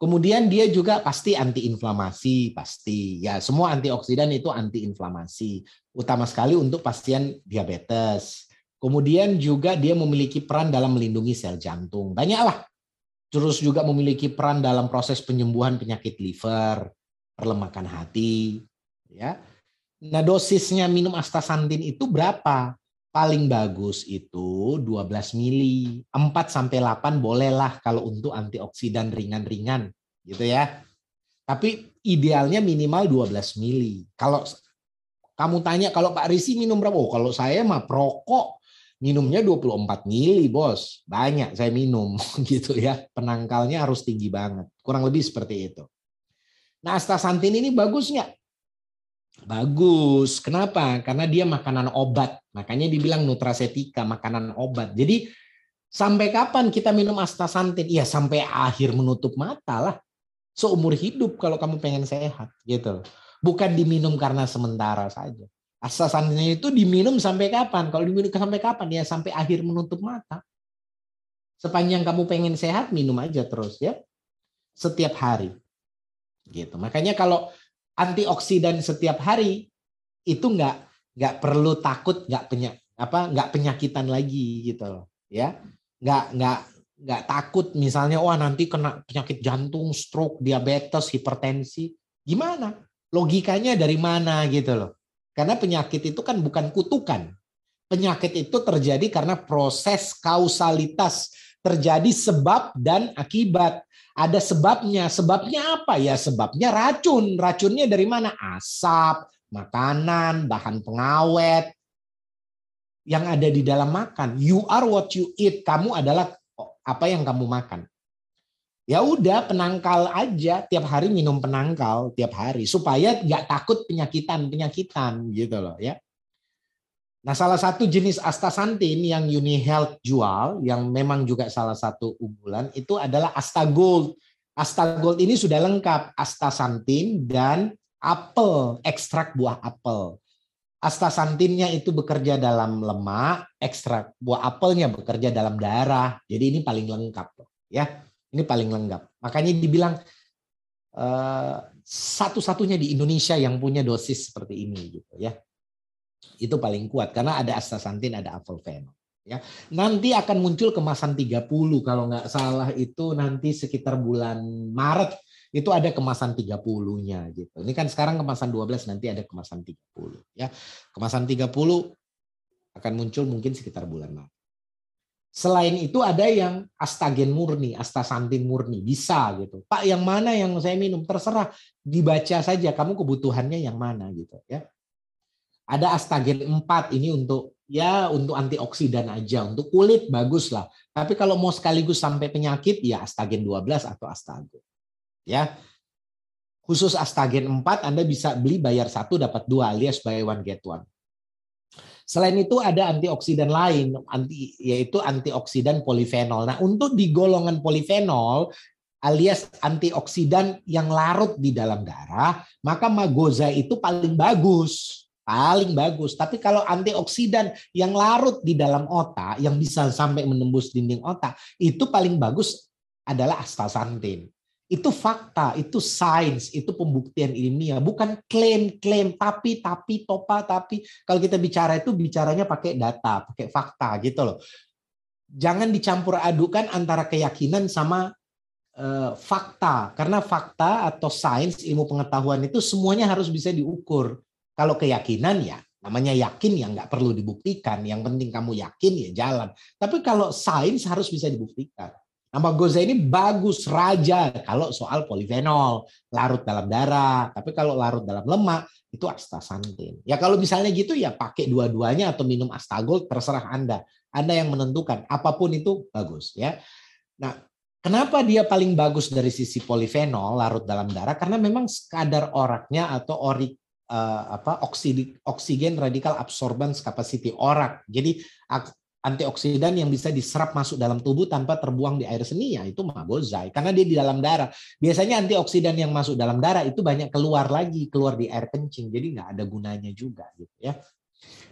Kemudian dia juga pasti antiinflamasi, pasti. Ya, semua antioksidan itu antiinflamasi. Utama sekali untuk pasien diabetes. Kemudian juga dia memiliki peran dalam melindungi sel jantung. Banyaklah. Terus juga memiliki peran dalam proses penyembuhan penyakit liver, perlemakan hati, ya. Nah, dosisnya minum astaxanthin itu berapa? Paling bagus itu 12 mili. 4 sampai 8 bolehlah kalau untuk antioksidan ringan-ringan gitu ya. Tapi idealnya minimal 12 mili. Kalau kamu tanya kalau Pak Risi minum berapa? Oh, kalau saya mah perokok minumnya 24 mili, Bos. Banyak saya minum <laughs> gitu ya. Penangkalnya harus tinggi banget. Kurang lebih seperti itu. Nah, astaxanthin ini bagus nggak? Bagus. Kenapa? Karena dia makanan obat. Makanya dibilang nutrasetika, makanan obat. Jadi sampai kapan kita minum astaxanthin? Ya sampai akhir menutup mata lah. Seumur hidup kalau kamu pengen sehat gitu. Bukan diminum karena sementara saja. Astaxanthin itu diminum sampai kapan? Kalau diminum sampai kapan? Ya sampai akhir menutup mata. Sepanjang kamu pengen sehat, minum aja terus ya. Setiap hari. Gitu. Makanya kalau antioksidan setiap hari itu nggak nggak perlu takut nggak penyak apa nggak penyakitan lagi gitu loh ya. Nggak nggak nggak takut misalnya wah nanti kena penyakit jantung stroke diabetes hipertensi. Gimana? Logikanya dari mana gitu loh? Karena penyakit itu kan bukan kutukan penyakit itu terjadi karena proses kausalitas terjadi sebab dan akibat ada sebabnya. Sebabnya apa ya? Sebabnya racun. Racunnya dari mana? Asap, makanan, bahan pengawet. yang ada di dalam makan. You are what you eat. Kamu adalah apa yang kamu makan. Ya udah penangkal aja tiap hari minum penangkal tiap hari supaya nggak takut penyakitan penyakitan gitu loh ya. Nah salah satu jenis astaxanthin yang Uni Health jual yang memang juga salah satu unggulan itu adalah Astagold. Astagold ini sudah lengkap astaxanthin dan apel ekstrak buah apel. Astaxanthinnya itu bekerja dalam lemak, ekstrak buah apelnya bekerja dalam darah. Jadi ini paling lengkap ya. Ini paling lengkap. Makanya dibilang uh, satu-satunya di Indonesia yang punya dosis seperti ini gitu ya. Itu paling kuat karena ada astaxanthin, ada avofenol ya. Nanti akan muncul kemasan 30 kalau nggak salah itu nanti sekitar bulan Maret itu ada kemasan 30-nya gitu. Ini kan sekarang kemasan 12 nanti ada kemasan 30 ya. Kemasan 30 akan muncul mungkin sekitar bulan Maret. Selain itu ada yang astagen murni, astaxanthin murni, bisa gitu. Pak, yang mana yang saya minum? Terserah, dibaca saja kamu kebutuhannya yang mana gitu ya. Ada astagen 4 ini untuk ya untuk antioksidan aja, untuk kulit bagus lah. Tapi kalau mau sekaligus sampai penyakit ya astagen 12 atau astagen. Ya. Khusus Astagen 4 Anda bisa beli bayar satu dapat dua alias buy one get one. Selain itu ada antioksidan lain, anti yaitu antioksidan polifenol. Nah, untuk di golongan polifenol alias antioksidan yang larut di dalam darah, maka magoza itu paling bagus. Paling bagus. Tapi kalau antioksidan yang larut di dalam otak, yang bisa sampai menembus dinding otak, itu paling bagus adalah astaxanthin. Itu fakta, itu sains, itu pembuktian ilmiah, bukan klaim-klaim tapi tapi topa tapi kalau kita bicara itu bicaranya pakai data, pakai fakta gitu loh. Jangan dicampur adukan antara keyakinan sama uh, fakta karena fakta atau sains ilmu pengetahuan itu semuanya harus bisa diukur. Kalau keyakinan ya namanya yakin ya nggak perlu dibuktikan, yang penting kamu yakin ya jalan. Tapi kalau sains harus bisa dibuktikan. Nama goza ini bagus raja kalau soal polifenol larut dalam darah, tapi kalau larut dalam lemak itu astaxanthin. Ya kalau misalnya gitu ya pakai dua-duanya atau minum astagol terserah Anda. Anda yang menentukan apa pun itu bagus ya. Nah, kenapa dia paling bagus dari sisi polifenol larut dalam darah? Karena memang kadar oraknya atau ori uh, apa oksigen radikal absorbance capacity orak. Jadi antioksidan yang bisa diserap masuk dalam tubuh tanpa terbuang di air seni ya itu magozai karena dia di dalam darah. Biasanya antioksidan yang masuk dalam darah itu banyak keluar lagi, keluar di air kencing. Jadi nggak ada gunanya juga gitu ya.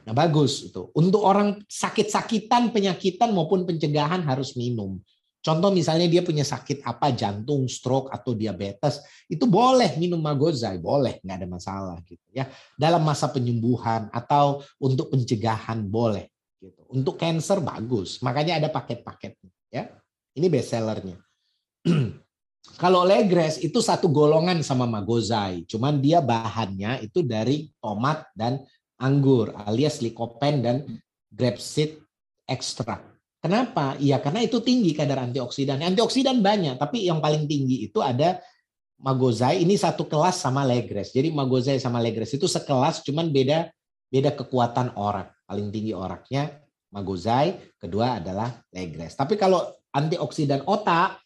Nah, bagus itu. Untuk orang sakit-sakitan, penyakitan maupun pencegahan harus minum. Contoh misalnya dia punya sakit apa jantung, stroke atau diabetes, itu boleh minum magozai, boleh, nggak ada masalah gitu ya. Dalam masa penyembuhan atau untuk pencegahan boleh. Gitu. Untuk cancer bagus, makanya ada paket-paketnya. Ya, ini best sellernya. <clears throat> Kalau Legres itu satu golongan sama Magozai, cuman dia bahannya itu dari tomat dan anggur alias lycopene dan grapeseed extract. Kenapa? Iya karena itu tinggi kadar antioksidan. Antioksidan banyak, tapi yang paling tinggi itu ada Magozai. Ini satu kelas sama Legres. Jadi Magozai sama Legres itu sekelas, cuman beda beda kekuatan orak. Paling tinggi oraknya magozai, kedua adalah legres. Tapi kalau antioksidan otak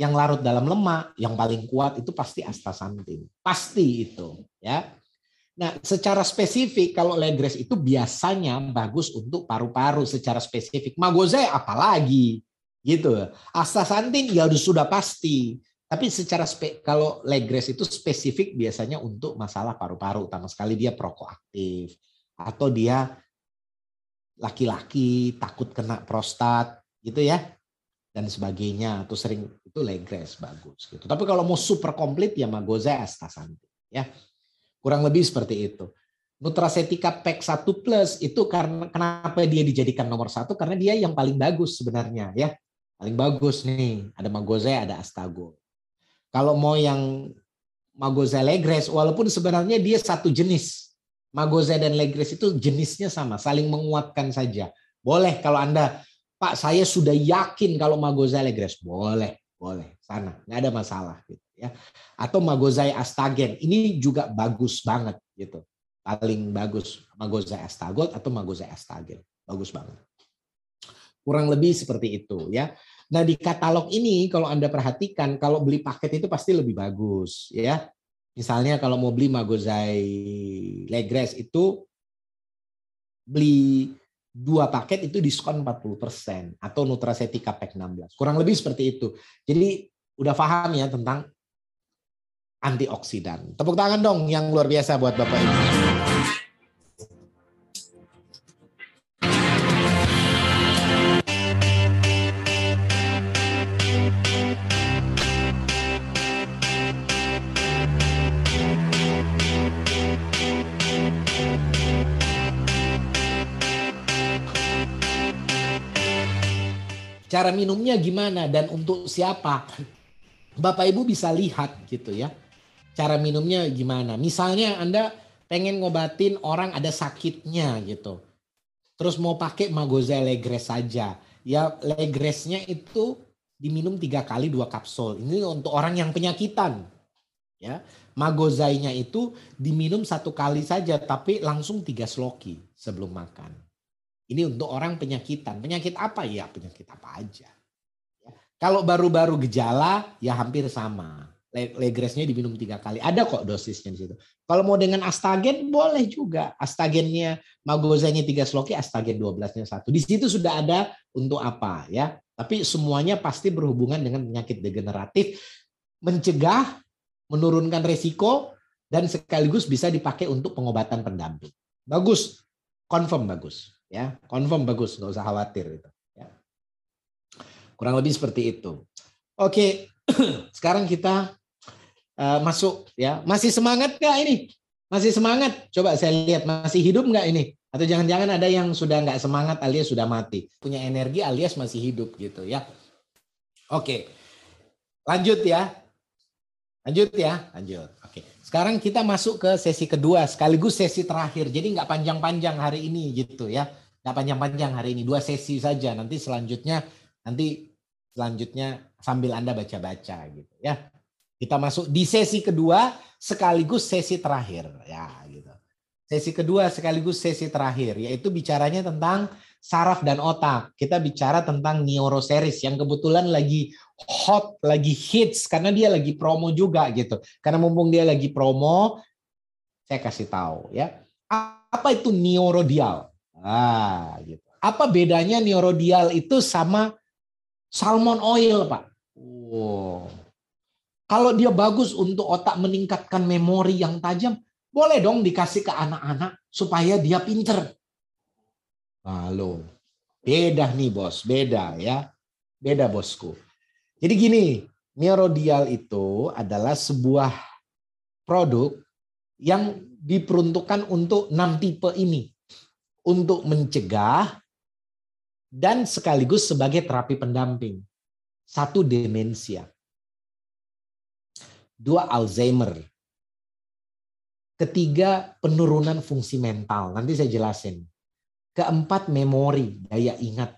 yang larut dalam lemak, yang paling kuat itu pasti astaxanthin. Pasti itu, ya. Nah, secara spesifik kalau legres itu biasanya bagus untuk paru-paru secara spesifik. Magozai apalagi gitu. Astaxanthin ya sudah pasti. Tapi secara spe, kalau legres itu spesifik biasanya untuk masalah paru-paru, utama sekali dia prokoaktif atau dia laki-laki takut kena prostat gitu ya dan sebagainya atau sering itu legres bagus gitu. Tapi kalau mau super komplit ya magoza astaxanthin ya. Kurang lebih seperti itu. Nutracetika Pack 1 Plus itu karena kenapa dia dijadikan nomor satu karena dia yang paling bagus sebenarnya ya. Paling bagus nih, ada magoza ada astago. Kalau mau yang magoza legres walaupun sebenarnya dia satu jenis Magoza dan Legres itu jenisnya sama, saling menguatkan saja. Boleh kalau Anda, Pak saya sudah yakin kalau Magoza Legres, boleh, boleh, sana, nggak ada masalah gitu ya. Atau Magozai Astagen, ini juga bagus banget gitu, paling bagus Magozai Astagot atau Magozai Astagen. Bagus banget. Kurang lebih seperti itu ya. Nah, di katalog ini kalau Anda perhatikan kalau beli paket itu pasti lebih bagus ya. Misalnya kalau mau beli Magozai Legres itu beli dua paket itu diskon 40% atau Nutracetika Pack 16. Kurang lebih seperti itu. Jadi udah paham ya tentang antioksidan. Tepuk tangan dong yang luar biasa buat Bapak Ibu. Cara minumnya gimana dan untuk siapa? Bapak Ibu bisa lihat gitu ya. Cara minumnya gimana? Misalnya Anda pengen ngobatin orang ada sakitnya gitu. Terus mau pakai Magoza Legres saja. Ya Legresnya itu diminum tiga kali dua kapsul. Ini untuk orang yang penyakitan. Ya, Magozainya itu diminum satu kali saja tapi langsung tiga sloki sebelum makan. Ini untuk orang penyakitan. Penyakit apa ya? Penyakit apa aja. Ya. Kalau baru-baru gejala ya hampir sama. Legresnya diminum tiga kali. Ada kok dosisnya di situ. Kalau mau dengan astagen boleh juga. Astagennya magozanya tiga sloki, astagen 12-nya satu. Di situ sudah ada untuk apa ya. Tapi semuanya pasti berhubungan dengan penyakit degeneratif. Mencegah, menurunkan resiko, dan sekaligus bisa dipakai untuk pengobatan pendamping. Bagus, confirm bagus ya confirm bagus nggak usah khawatir itu ya. kurang lebih seperti itu. Oke <clears throat> sekarang kita uh, masuk ya. Masih semangat nggak ini? Masih semangat? Coba saya lihat masih hidup nggak ini? Atau jangan-jangan ada yang sudah nggak semangat alias sudah mati? Punya energi alias masih hidup gitu ya. Oke lanjut ya. Lanjut ya lanjut. Oke sekarang kita masuk ke sesi kedua sekaligus sesi terakhir. Jadi nggak panjang-panjang hari ini gitu ya nggak panjang-panjang hari ini dua sesi saja. Nanti selanjutnya nanti selanjutnya sambil anda baca-baca gitu ya. Kita masuk di sesi kedua sekaligus sesi terakhir ya gitu. Sesi kedua sekaligus sesi terakhir yaitu bicaranya tentang saraf dan otak. Kita bicara tentang neuroseries yang kebetulan lagi hot lagi hits karena dia lagi promo juga gitu. Karena mumpung dia lagi promo saya kasih tahu ya. Apa itu neurodial Ah, gitu. Apa bedanya neurodial itu sama salmon oil, Pak? Wow. Kalau dia bagus untuk otak meningkatkan memori yang tajam, boleh dong dikasih ke anak-anak supaya dia pinter. Halo. Beda nih, Bos. Beda ya. Beda, Bosku. Jadi gini, neurodial itu adalah sebuah produk yang diperuntukkan untuk enam tipe ini untuk mencegah dan sekaligus sebagai terapi pendamping. Satu demensia. Dua Alzheimer. Ketiga penurunan fungsi mental. Nanti saya jelasin. Keempat memori, daya ingat.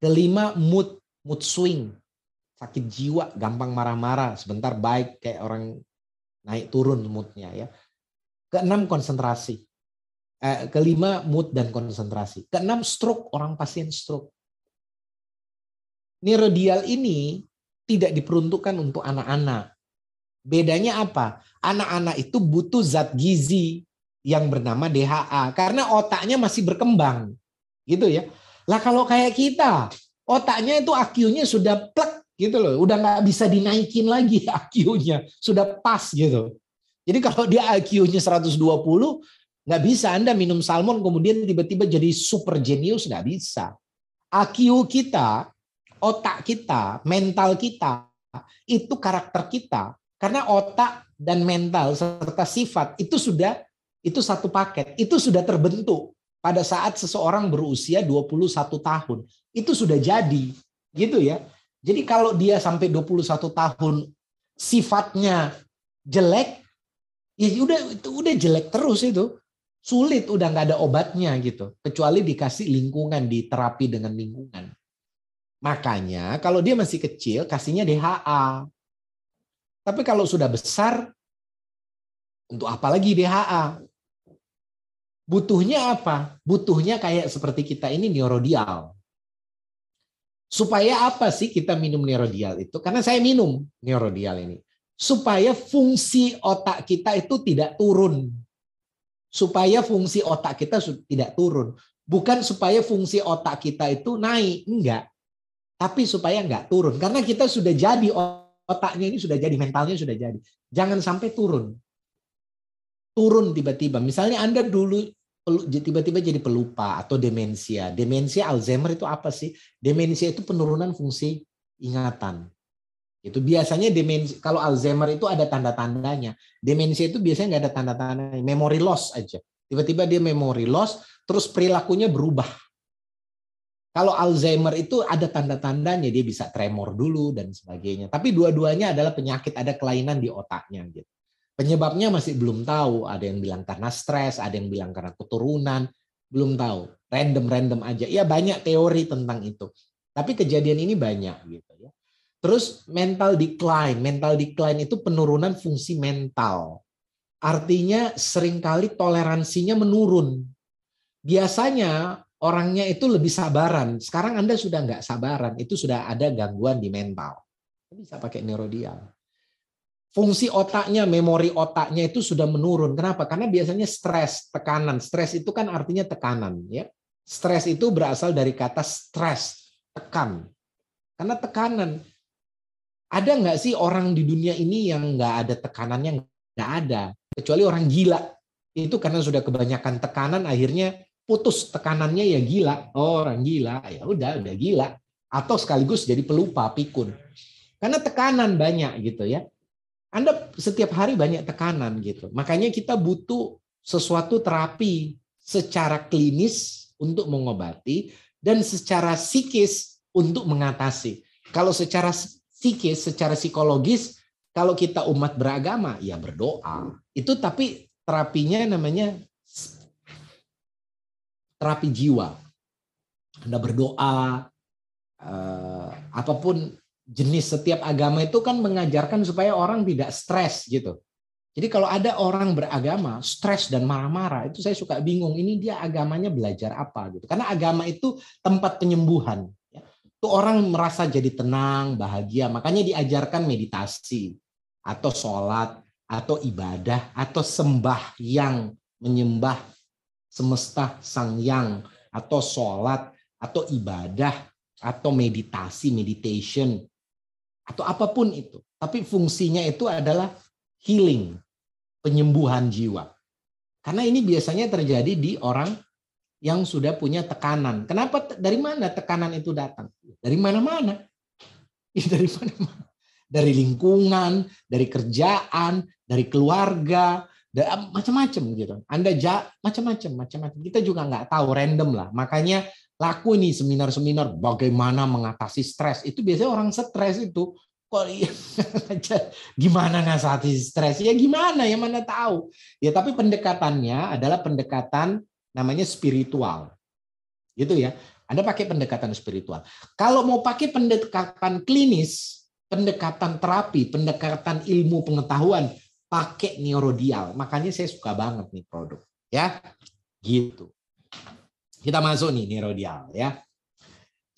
Kelima mood, mood swing. Sakit jiwa, gampang marah-marah, sebentar baik kayak orang naik turun moodnya ya. Keenam konsentrasi. Eh, kelima mood dan konsentrasi. Keenam stroke orang pasien stroke. Neurodial ini tidak diperuntukkan untuk anak-anak. Bedanya apa? Anak-anak itu butuh zat gizi yang bernama DHA karena otaknya masih berkembang. Gitu ya. Lah kalau kayak kita, otaknya itu IQ-nya sudah plek gitu loh, udah nggak bisa dinaikin lagi <laughs> IQ-nya, sudah pas gitu. Jadi kalau dia IQ-nya 120, Nggak bisa Anda minum salmon kemudian tiba-tiba jadi super genius, nggak bisa. IQ kita, otak kita, mental kita, itu karakter kita. Karena otak dan mental serta sifat itu sudah itu satu paket, itu sudah terbentuk pada saat seseorang berusia 21 tahun. Itu sudah jadi, gitu ya. Jadi kalau dia sampai 21 tahun sifatnya jelek, ya udah itu udah jelek terus itu sulit udah nggak ada obatnya gitu kecuali dikasih lingkungan di terapi dengan lingkungan makanya kalau dia masih kecil kasihnya DHA tapi kalau sudah besar untuk apa lagi DHA Butuhnya apa? Butuhnya kayak seperti kita ini neurodial. Supaya apa sih kita minum neurodial itu? Karena saya minum neurodial ini. Supaya fungsi otak kita itu tidak turun. Supaya fungsi otak kita tidak turun. Bukan supaya fungsi otak kita itu naik. Enggak. Tapi supaya enggak turun. Karena kita sudah jadi otaknya ini sudah jadi, mentalnya sudah jadi. Jangan sampai turun. Turun tiba-tiba. Misalnya Anda dulu tiba-tiba jadi pelupa atau demensia. Demensia Alzheimer itu apa sih? Demensia itu penurunan fungsi ingatan. Itu biasanya demensia kalau Alzheimer itu ada tanda-tandanya. Demensia itu biasanya nggak ada tanda-tandanya, memory loss aja. Tiba-tiba dia memory loss, terus perilakunya berubah. Kalau Alzheimer itu ada tanda-tandanya, dia bisa tremor dulu dan sebagainya. Tapi dua-duanya adalah penyakit, ada kelainan di otaknya gitu. Penyebabnya masih belum tahu. Ada yang bilang karena stres, ada yang bilang karena keturunan, belum tahu. Random-random aja. Ya banyak teori tentang itu. Tapi kejadian ini banyak gitu. Terus mental decline. Mental decline itu penurunan fungsi mental. Artinya sering kali toleransinya menurun. Biasanya orangnya itu lebih sabaran. Sekarang Anda sudah nggak sabaran. Itu sudah ada gangguan di mental. Bisa pakai neurodial fungsi otaknya, memori otaknya itu sudah menurun. Kenapa? Karena biasanya stres, tekanan. Stres itu kan artinya tekanan, ya. Stres itu berasal dari kata stres, tekan. Karena tekanan. Ada nggak sih orang di dunia ini yang nggak ada tekanannya? Nggak ada. Kecuali orang gila. Itu karena sudah kebanyakan tekanan, akhirnya putus tekanannya ya gila. Oh, orang gila, ya udah, udah gila. Atau sekaligus jadi pelupa, pikun. Karena tekanan banyak gitu ya. Anda setiap hari banyak tekanan gitu. Makanya kita butuh sesuatu terapi secara klinis untuk mengobati dan secara psikis untuk mengatasi. Kalau secara psikis, secara psikologis, kalau kita umat beragama ya berdoa. Itu tapi terapinya namanya terapi jiwa. Anda berdoa, eh, apa pun jenis setiap agama itu kan mengajarkan supaya orang tidak stres gitu. Jadi kalau ada orang beragama stres dan marah-marah itu saya suka bingung ini dia agamanya belajar apa gitu. Karena agama itu tempat penyembuhan. Itu orang merasa jadi tenang, bahagia. Makanya diajarkan meditasi atau sholat atau ibadah atau sembah yang menyembah semesta sang yang atau sholat atau ibadah atau meditasi meditation atau apa pun itu. Tapi fungsinya itu adalah healing, penyembuhan jiwa. Karena ini biasanya terjadi di orang yang sudah punya tekanan. Kenapa? Dari mana tekanan itu datang? Dari mana-mana. <laughs> Dari mana-mana. Dari lingkungan, dari kerjaan, dari keluarga, macam-macam gitu. Anda ja macam-macam, macam-macam. Kita juga nggak tahu random lah. Makanya laku nih seminar-seminar bagaimana mengatasi stres. Itu biasanya orang stres itu kok iya, <laughs> gimana ngasati stres? Ya gimana ya mana tahu. Ya tapi pendekatannya adalah pendekatan namanya spiritual. Gitu ya. Anda pakai pendekatan spiritual. Kalau mau pakai pendekatan klinis, pendekatan terapi, pendekatan ilmu pengetahuan, pakai neurodial. Makanya saya suka banget nih produk. Ya, gitu. Kita masuk nih neurodial ya.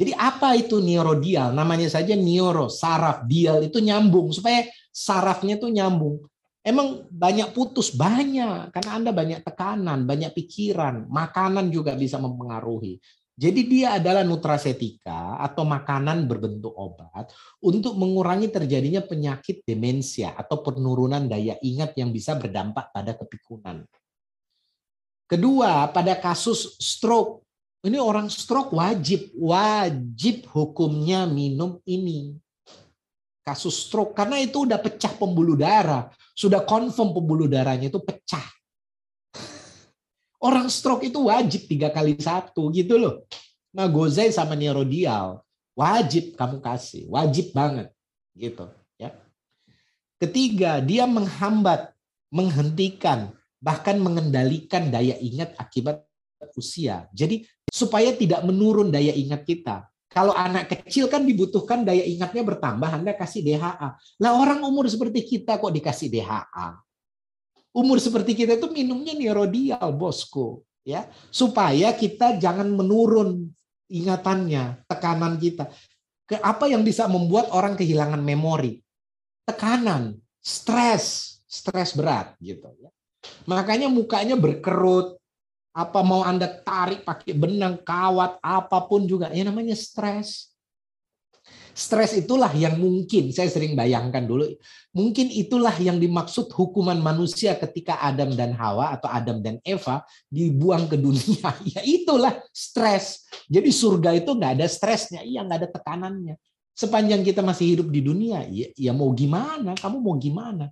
Jadi apa itu neurodial? Namanya saja neuro, saraf, dial itu nyambung supaya sarafnya itu nyambung. Emang banyak putus banyak karena Anda banyak tekanan, banyak pikiran, makanan juga bisa mempengaruhi. Jadi dia adalah nutrasetika atau makanan berbentuk obat untuk mengurangi terjadinya penyakit demensia atau penurunan daya ingat yang bisa berdampak pada kepikunan. Kedua, pada kasus stroke, ini orang stroke wajib, wajib hukumnya minum ini. Kasus stroke, karena itu udah pecah pembuluh darah. Sudah confirm pembuluh darahnya itu pecah. Orang stroke itu wajib tiga kali satu gitu loh. Nah Gozai sama Neurodial wajib kamu kasih, wajib banget gitu ya. Ketiga, dia menghambat, menghentikan bahkan mengendalikan daya ingat akibat usia. Jadi supaya tidak menurun daya ingat kita. Kalau anak kecil kan dibutuhkan daya ingatnya bertambah, Anda kasih DHA. Lah orang umur seperti kita kok dikasih DHA? Umur seperti kita itu minumnya neurodial, bosku. ya supaya kita jangan menurun ingatannya, tekanan kita. Ke apa yang bisa membuat orang kehilangan memori? Tekanan, stres, stres berat gitu ya. Makanya mukanya berkerut, apa mau Anda tarik pakai benang, kawat, apa pun juga ya namanya stres. Stres itulah yang mungkin saya sering bayangkan dulu, mungkin itulah yang dimaksud hukuman manusia ketika Adam dan Hawa atau Adam dan Eva dibuang ke dunia. <laughs> Ya itulah stres. Jadi surga itu nggak ada stresnya, iya nggak ada tekanannya. Sepanjang kita masih hidup di dunia, ya, ya mau gimana? Kamu mau gimana?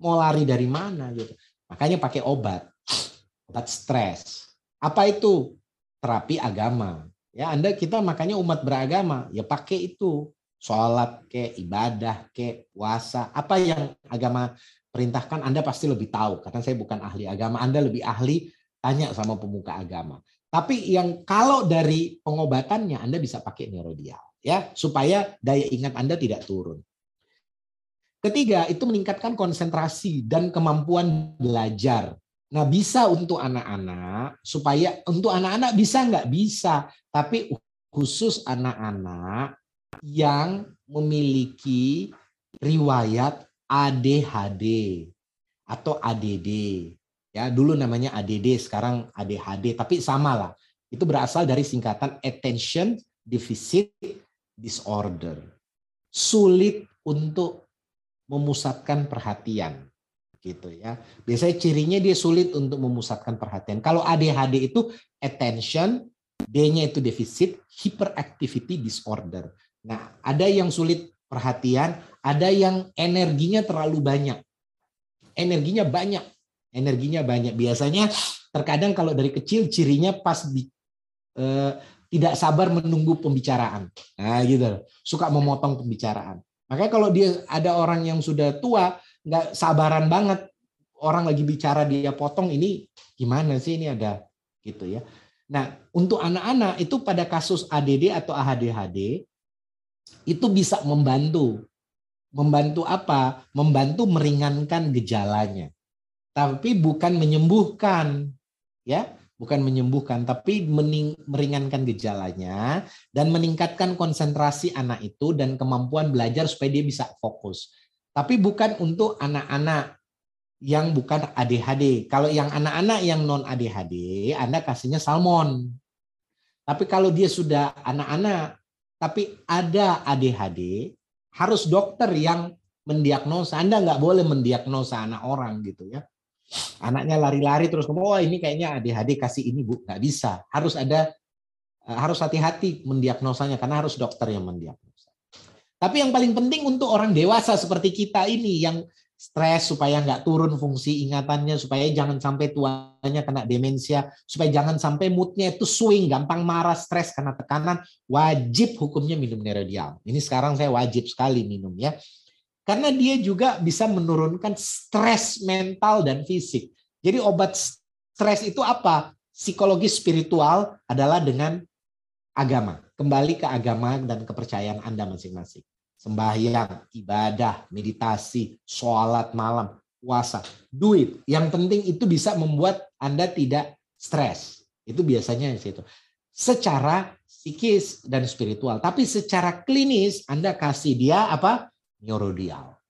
Mau lari dari mana gitu? Makanya pakai obat, obat stres. Apa itu? Terapi agama. Ya, Anda kita makanya umat beragama, ya pakai itu. Sholat ke, ibadah ke, puasa, apa yang agama perintahkan Anda pasti lebih tahu karena saya bukan ahli agama, Anda lebih ahli tanya sama pemuka agama. Tapi yang kalau dari pengobatannya Anda bisa pakai neurodial ya, supaya daya ingat Anda tidak turun. Ketiga, itu meningkatkan konsentrasi dan kemampuan belajar. Nah, bisa untuk anak-anak supaya untuk anak-anak bisa nggak bisa, tapi khusus anak-anak yang memiliki riwayat ADHD atau ADD. Ya, dulu namanya ADD, sekarang ADHD, tapi sama lah. Itu berasal dari singkatan attention deficit disorder. Sulit untuk memusatkan perhatian gitu ya. Biasanya cirinya dia sulit untuk memusatkan perhatian. Kalau ADHD itu attention, D-nya itu defisit, hyperactivity disorder. Nah, ada yang sulit perhatian, ada yang energinya terlalu banyak. Energinya banyak, energinya banyak. Biasanya terkadang kalau dari kecil cirinya pas di, eh, tidak sabar menunggu pembicaraan. Nah, gitu. Suka memotong pembicaraan. Makanya kalau dia ada orang yang sudah tua, nggak sabaran banget orang lagi bicara dia potong ini gimana sih ini ada gitu ya. Nah, untuk anak-anak itu pada kasus ADD atau ADHD itu bisa membantu. Membantu apa? Membantu meringankan gejalanya. Tapi bukan menyembuhkan ya, bukan menyembuhkan tapi meringankan gejalanya dan meningkatkan konsentrasi anak itu dan kemampuan belajar supaya dia bisa fokus tapi bukan untuk anak-anak yang bukan ADHD. Kalau yang anak-anak yang non ADHD, Anda kasihnya salmon. Tapi kalau dia sudah anak-anak tapi ada ADHD, harus dokter yang mendiagnosa. Anda nggak boleh mendiagnosa anak orang gitu ya. Anaknya lari-lari terus ngomong, oh ini kayaknya ADHD kasih ini bu, nggak bisa. Harus ada harus hati-hati mendiagnosanya karena harus dokter yang mendiagnosa. Tapi yang paling penting untuk orang dewasa seperti kita ini yang stres supaya nggak turun fungsi ingatannya, supaya jangan sampai tuanya kena demensia, supaya jangan sampai moodnya itu swing, gampang marah, stres karena tekanan, wajib hukumnya minum nerodial. Ini sekarang saya wajib sekali minum ya. Karena dia juga bisa menurunkan stres mental dan fisik. Jadi obat stres itu apa? Psikologi spiritual adalah dengan agama. Kembali ke agama dan kepercayaan Anda masing-masing sembahyang, ibadah, meditasi, sholat malam, puasa, duit. Yang penting itu bisa membuat Anda tidak stres. Itu biasanya di situ. Secara psikis dan spiritual. Tapi secara klinis Anda kasih dia apa? Neurodial.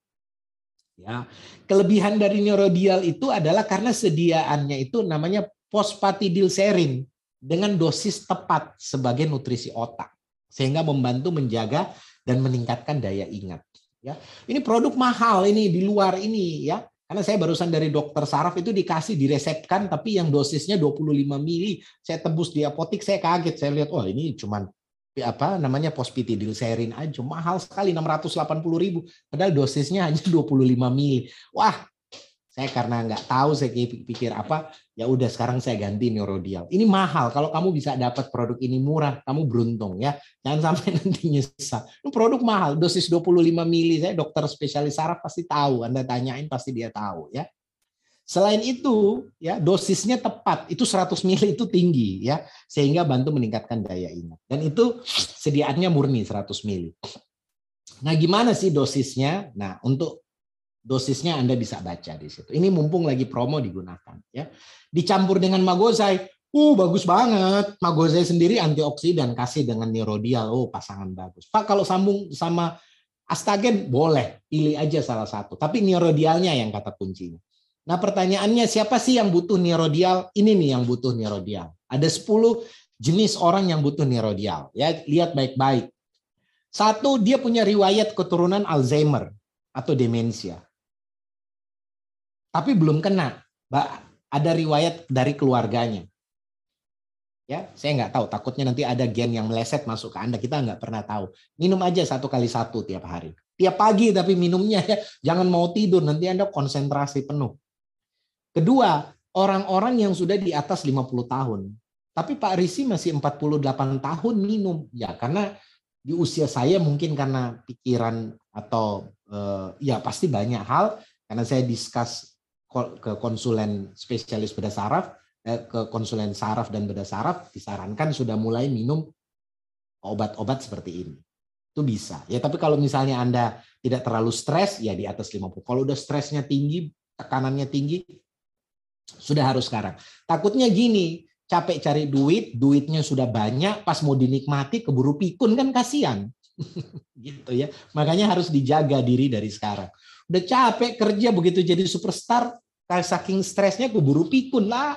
Ya. Kelebihan dari neurodial itu adalah karena sediaannya itu namanya fosfatidilserin dengan dosis tepat sebagai nutrisi otak sehingga membantu menjaga dan meningkatkan daya ingat. Ya, ini produk mahal ini di luar ini ya. Karena saya barusan dari dokter saraf itu dikasih diresepkan tapi yang dosisnya 25 mili. Saya tebus di apotik saya kaget. Saya lihat oh ini cuman apa namanya pospitidilserin aja mahal sekali 680 ribu padahal dosisnya hanya 25 mili wah saya karena nggak tahu saya pikir apa, ya udah sekarang saya ganti Neurodial. Ini mahal. Kalau kamu bisa dapat produk ini murah, kamu beruntung ya. Jangan sampai <laughs> nanti nyesal. Ini produk mahal, dosis 25 mili. Saya dokter spesialis saraf pasti tahu. Anda tanyain pasti dia tahu ya. Selain itu, ya dosisnya tepat. Itu 100 mili itu tinggi ya, sehingga bantu meningkatkan daya ingat. Dan itu sediaannya murni 100 mili. Nah, gimana sih dosisnya? Nah, untuk dosisnya Anda bisa baca di situ. Ini mumpung lagi promo digunakan ya. Dicampur dengan magosai, Uh, bagus banget. Magoze sendiri antioksidan kasih dengan Nirodial. Oh, pasangan bagus. Pak, kalau sambung sama Astagen boleh, pilih aja salah satu. Tapi Nirodialnya yang kata kuncinya. Nah, pertanyaannya siapa sih yang butuh Nirodial? Ini nih yang butuh Nirodial. Ada 10 jenis orang yang butuh Nirodial. Ya, lihat baik-baik. Satu, dia punya riwayat keturunan Alzheimer atau demensia. Tapi belum kena. Ada riwayat dari keluarganya. Ya, saya nggak tahu. Takutnya nanti ada gen yang meleset masuk ke Anda. Kita nggak pernah tahu. Minum aja satu kali satu tiap hari. Tiap pagi tapi minumnya ya. Jangan mau tidur. Nanti Anda konsentrasi penuh. Kedua, orang-orang yang sudah di atas 50 tahun. Tapi Pak Risi masih 48 tahun minum. Ya, karena di usia saya mungkin karena pikiran atau eh, ya pasti banyak hal. Karena saya diskus ke konsulen spesialis beda saraf Eh, ke konsulen saraf dan beda saraf disarankan sudah mulai minum obat-obat seperti ini. Itu bisa. Ya tapi kalau misalnya Anda tidak terlalu stres ya di atas 50. Kalau udah stresnya tinggi, tekanannya tinggi sudah harus sekarang. Takutnya gini, capek cari duit, duitnya sudah banyak, pas mau dinikmati keburu pikun kan kasihan. <laughs> gitu ya. Makanya harus dijaga diri dari sekarang. Udah capek kerja begitu jadi superstar, saking stresnya keburu pikun lah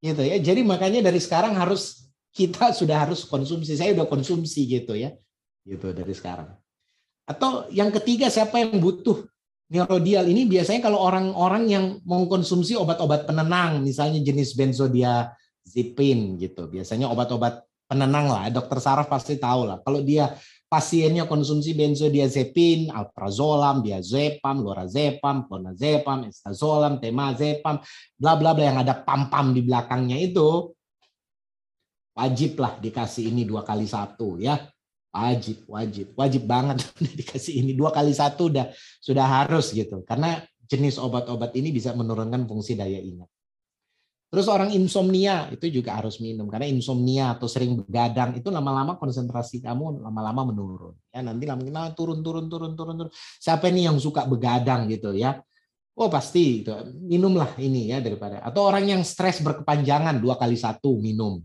gitu ya. Jadi makanya dari sekarang harus kita sudah harus konsumsi. Saya udah konsumsi gitu ya. Gitu dari sekarang. Atau yang ketiga siapa yang butuh neurodial ini biasanya kalau orang-orang yang mengkonsumsi obat-obat penenang, misalnya jenis benzodiazepin gitu. Biasanya obat-obat penenang lah, dokter saraf pasti tahu lah. Kalau dia pasiennya konsumsi benzodiazepin, alprazolam, diazepam, lorazepam, clonazepam, estazolam, temazepam, bla bla bla yang ada pam-pam di belakangnya itu wajiblah dikasih ini dua kali satu ya. Wajib wajib wajib banget <laughs> dikasih ini dua kali satu udah sudah harus gitu. Karena jenis obat-obat ini bisa menurunkan fungsi daya ingat Terus orang insomnia itu juga harus minum karena insomnia atau sering begadang itu lama-lama konsentrasi kamu lama-lama menurun. Ya nanti lama-lama turun turun turun turun turun. Siapa nih yang suka begadang gitu ya? Oh pasti itu minumlah ini ya daripada atau orang yang stres berkepanjangan dua kali satu minum.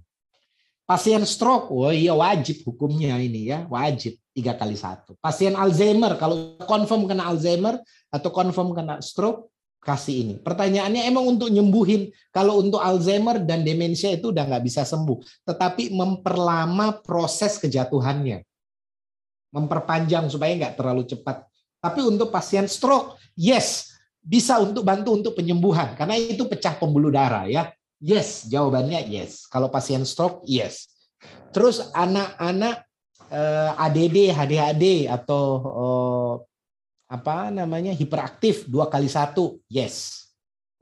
Pasien stroke, oh iya wajib hukumnya ini ya wajib tiga kali satu. Pasien Alzheimer kalau confirm kena Alzheimer atau confirm kena stroke kasih ini. Pertanyaannya emang untuk nyembuhin, kalau untuk Alzheimer dan demensia itu udah nggak bisa sembuh, tetapi memperlama proses kejatuhannya, memperpanjang supaya nggak terlalu cepat. Tapi untuk pasien stroke, yes, bisa untuk bantu untuk penyembuhan karena itu pecah pembuluh darah ya. Yes, jawabannya yes. Kalau pasien stroke, yes. Terus anak-anak eh, ADD, HDHD atau eh, apa namanya? Hiperaktif dua kali satu. Yes.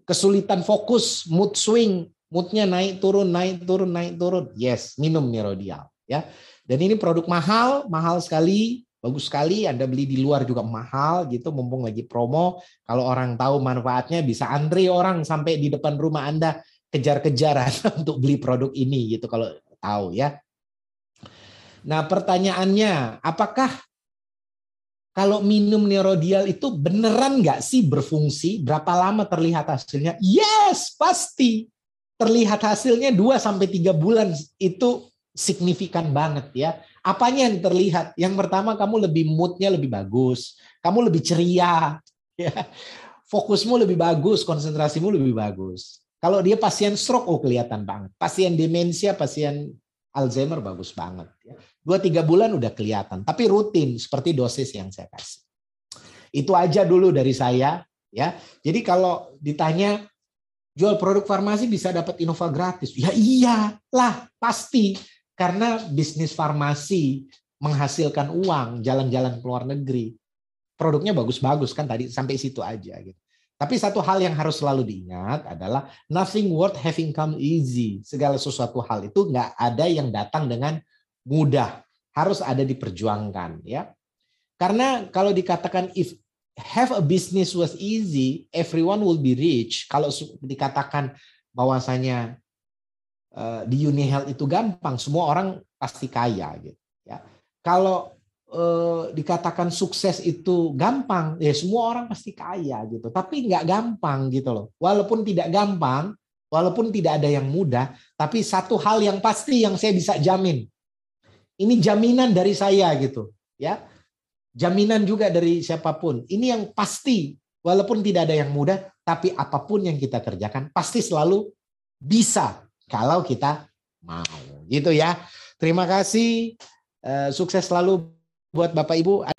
Kesulitan fokus mood swing. Moodnya naik turun naik turun naik turun. Yes minum Nirodial ya. Dan ini produk mahal mahal sekali bagus sekali. Anda beli di luar juga mahal gitu mumpung lagi promo. Kalau orang tahu manfaatnya bisa antri orang sampai di depan rumah Anda. Kejar-kejaran <laughs> untuk beli produk ini gitu kalau tahu ya. Nah pertanyaannya, apakah kalau minum Nerodial itu beneran nggak sih berfungsi? Berapa lama terlihat hasilnya? Yes, pasti. Terlihat hasilnya 2 sampai 3 bulan itu signifikan banget ya. Apanya yang terlihat? Yang pertama kamu lebih moodnya lebih bagus, kamu lebih ceria, <laughs> ya. fokusmu lebih bagus, konsentrasimu lebih bagus. Kalau dia pasien stroke, oh kelihatan banget. Pasien demensia, pasien Alzheimer bagus banget. Ya. Dua tiga bulan udah kelihatan, tapi rutin seperti dosis yang saya kasih. Itu aja dulu dari saya ya. Jadi kalau ditanya jual produk farmasi bisa dapat Innova gratis. Ya iyalah, pasti. Karena bisnis farmasi menghasilkan uang, jalan-jalan ke luar negeri. Produknya bagus-bagus kan tadi sampai situ aja gitu. Tapi satu hal yang harus selalu diingat adalah nothing worth having come easy. Segala sesuatu hal itu nggak ada yang datang dengan mudah, harus ada diperjuangkan ya. Karena kalau dikatakan if have a business was easy, everyone will be rich. Kalau dikatakan bahwasanya uh, di Health itu gampang, semua orang pasti kaya gitu ya. Kalau uh, dikatakan sukses itu gampang, ya semua orang pasti kaya gitu. Tapi nggak gampang gitu loh. Walaupun tidak gampang, walaupun tidak ada yang mudah, tapi satu hal yang pasti yang saya bisa jamin. Ini jaminan dari saya gitu, ya. Jaminan juga dari siapa pun. Ini yang pasti, walaupun tidak ada yang mudah, tapi apa pun yang kita kerjakan pasti selalu bisa kalau kita mau. Gitu ya. Terima kasih. Eh, sukses selalu buat Bapak Ibu.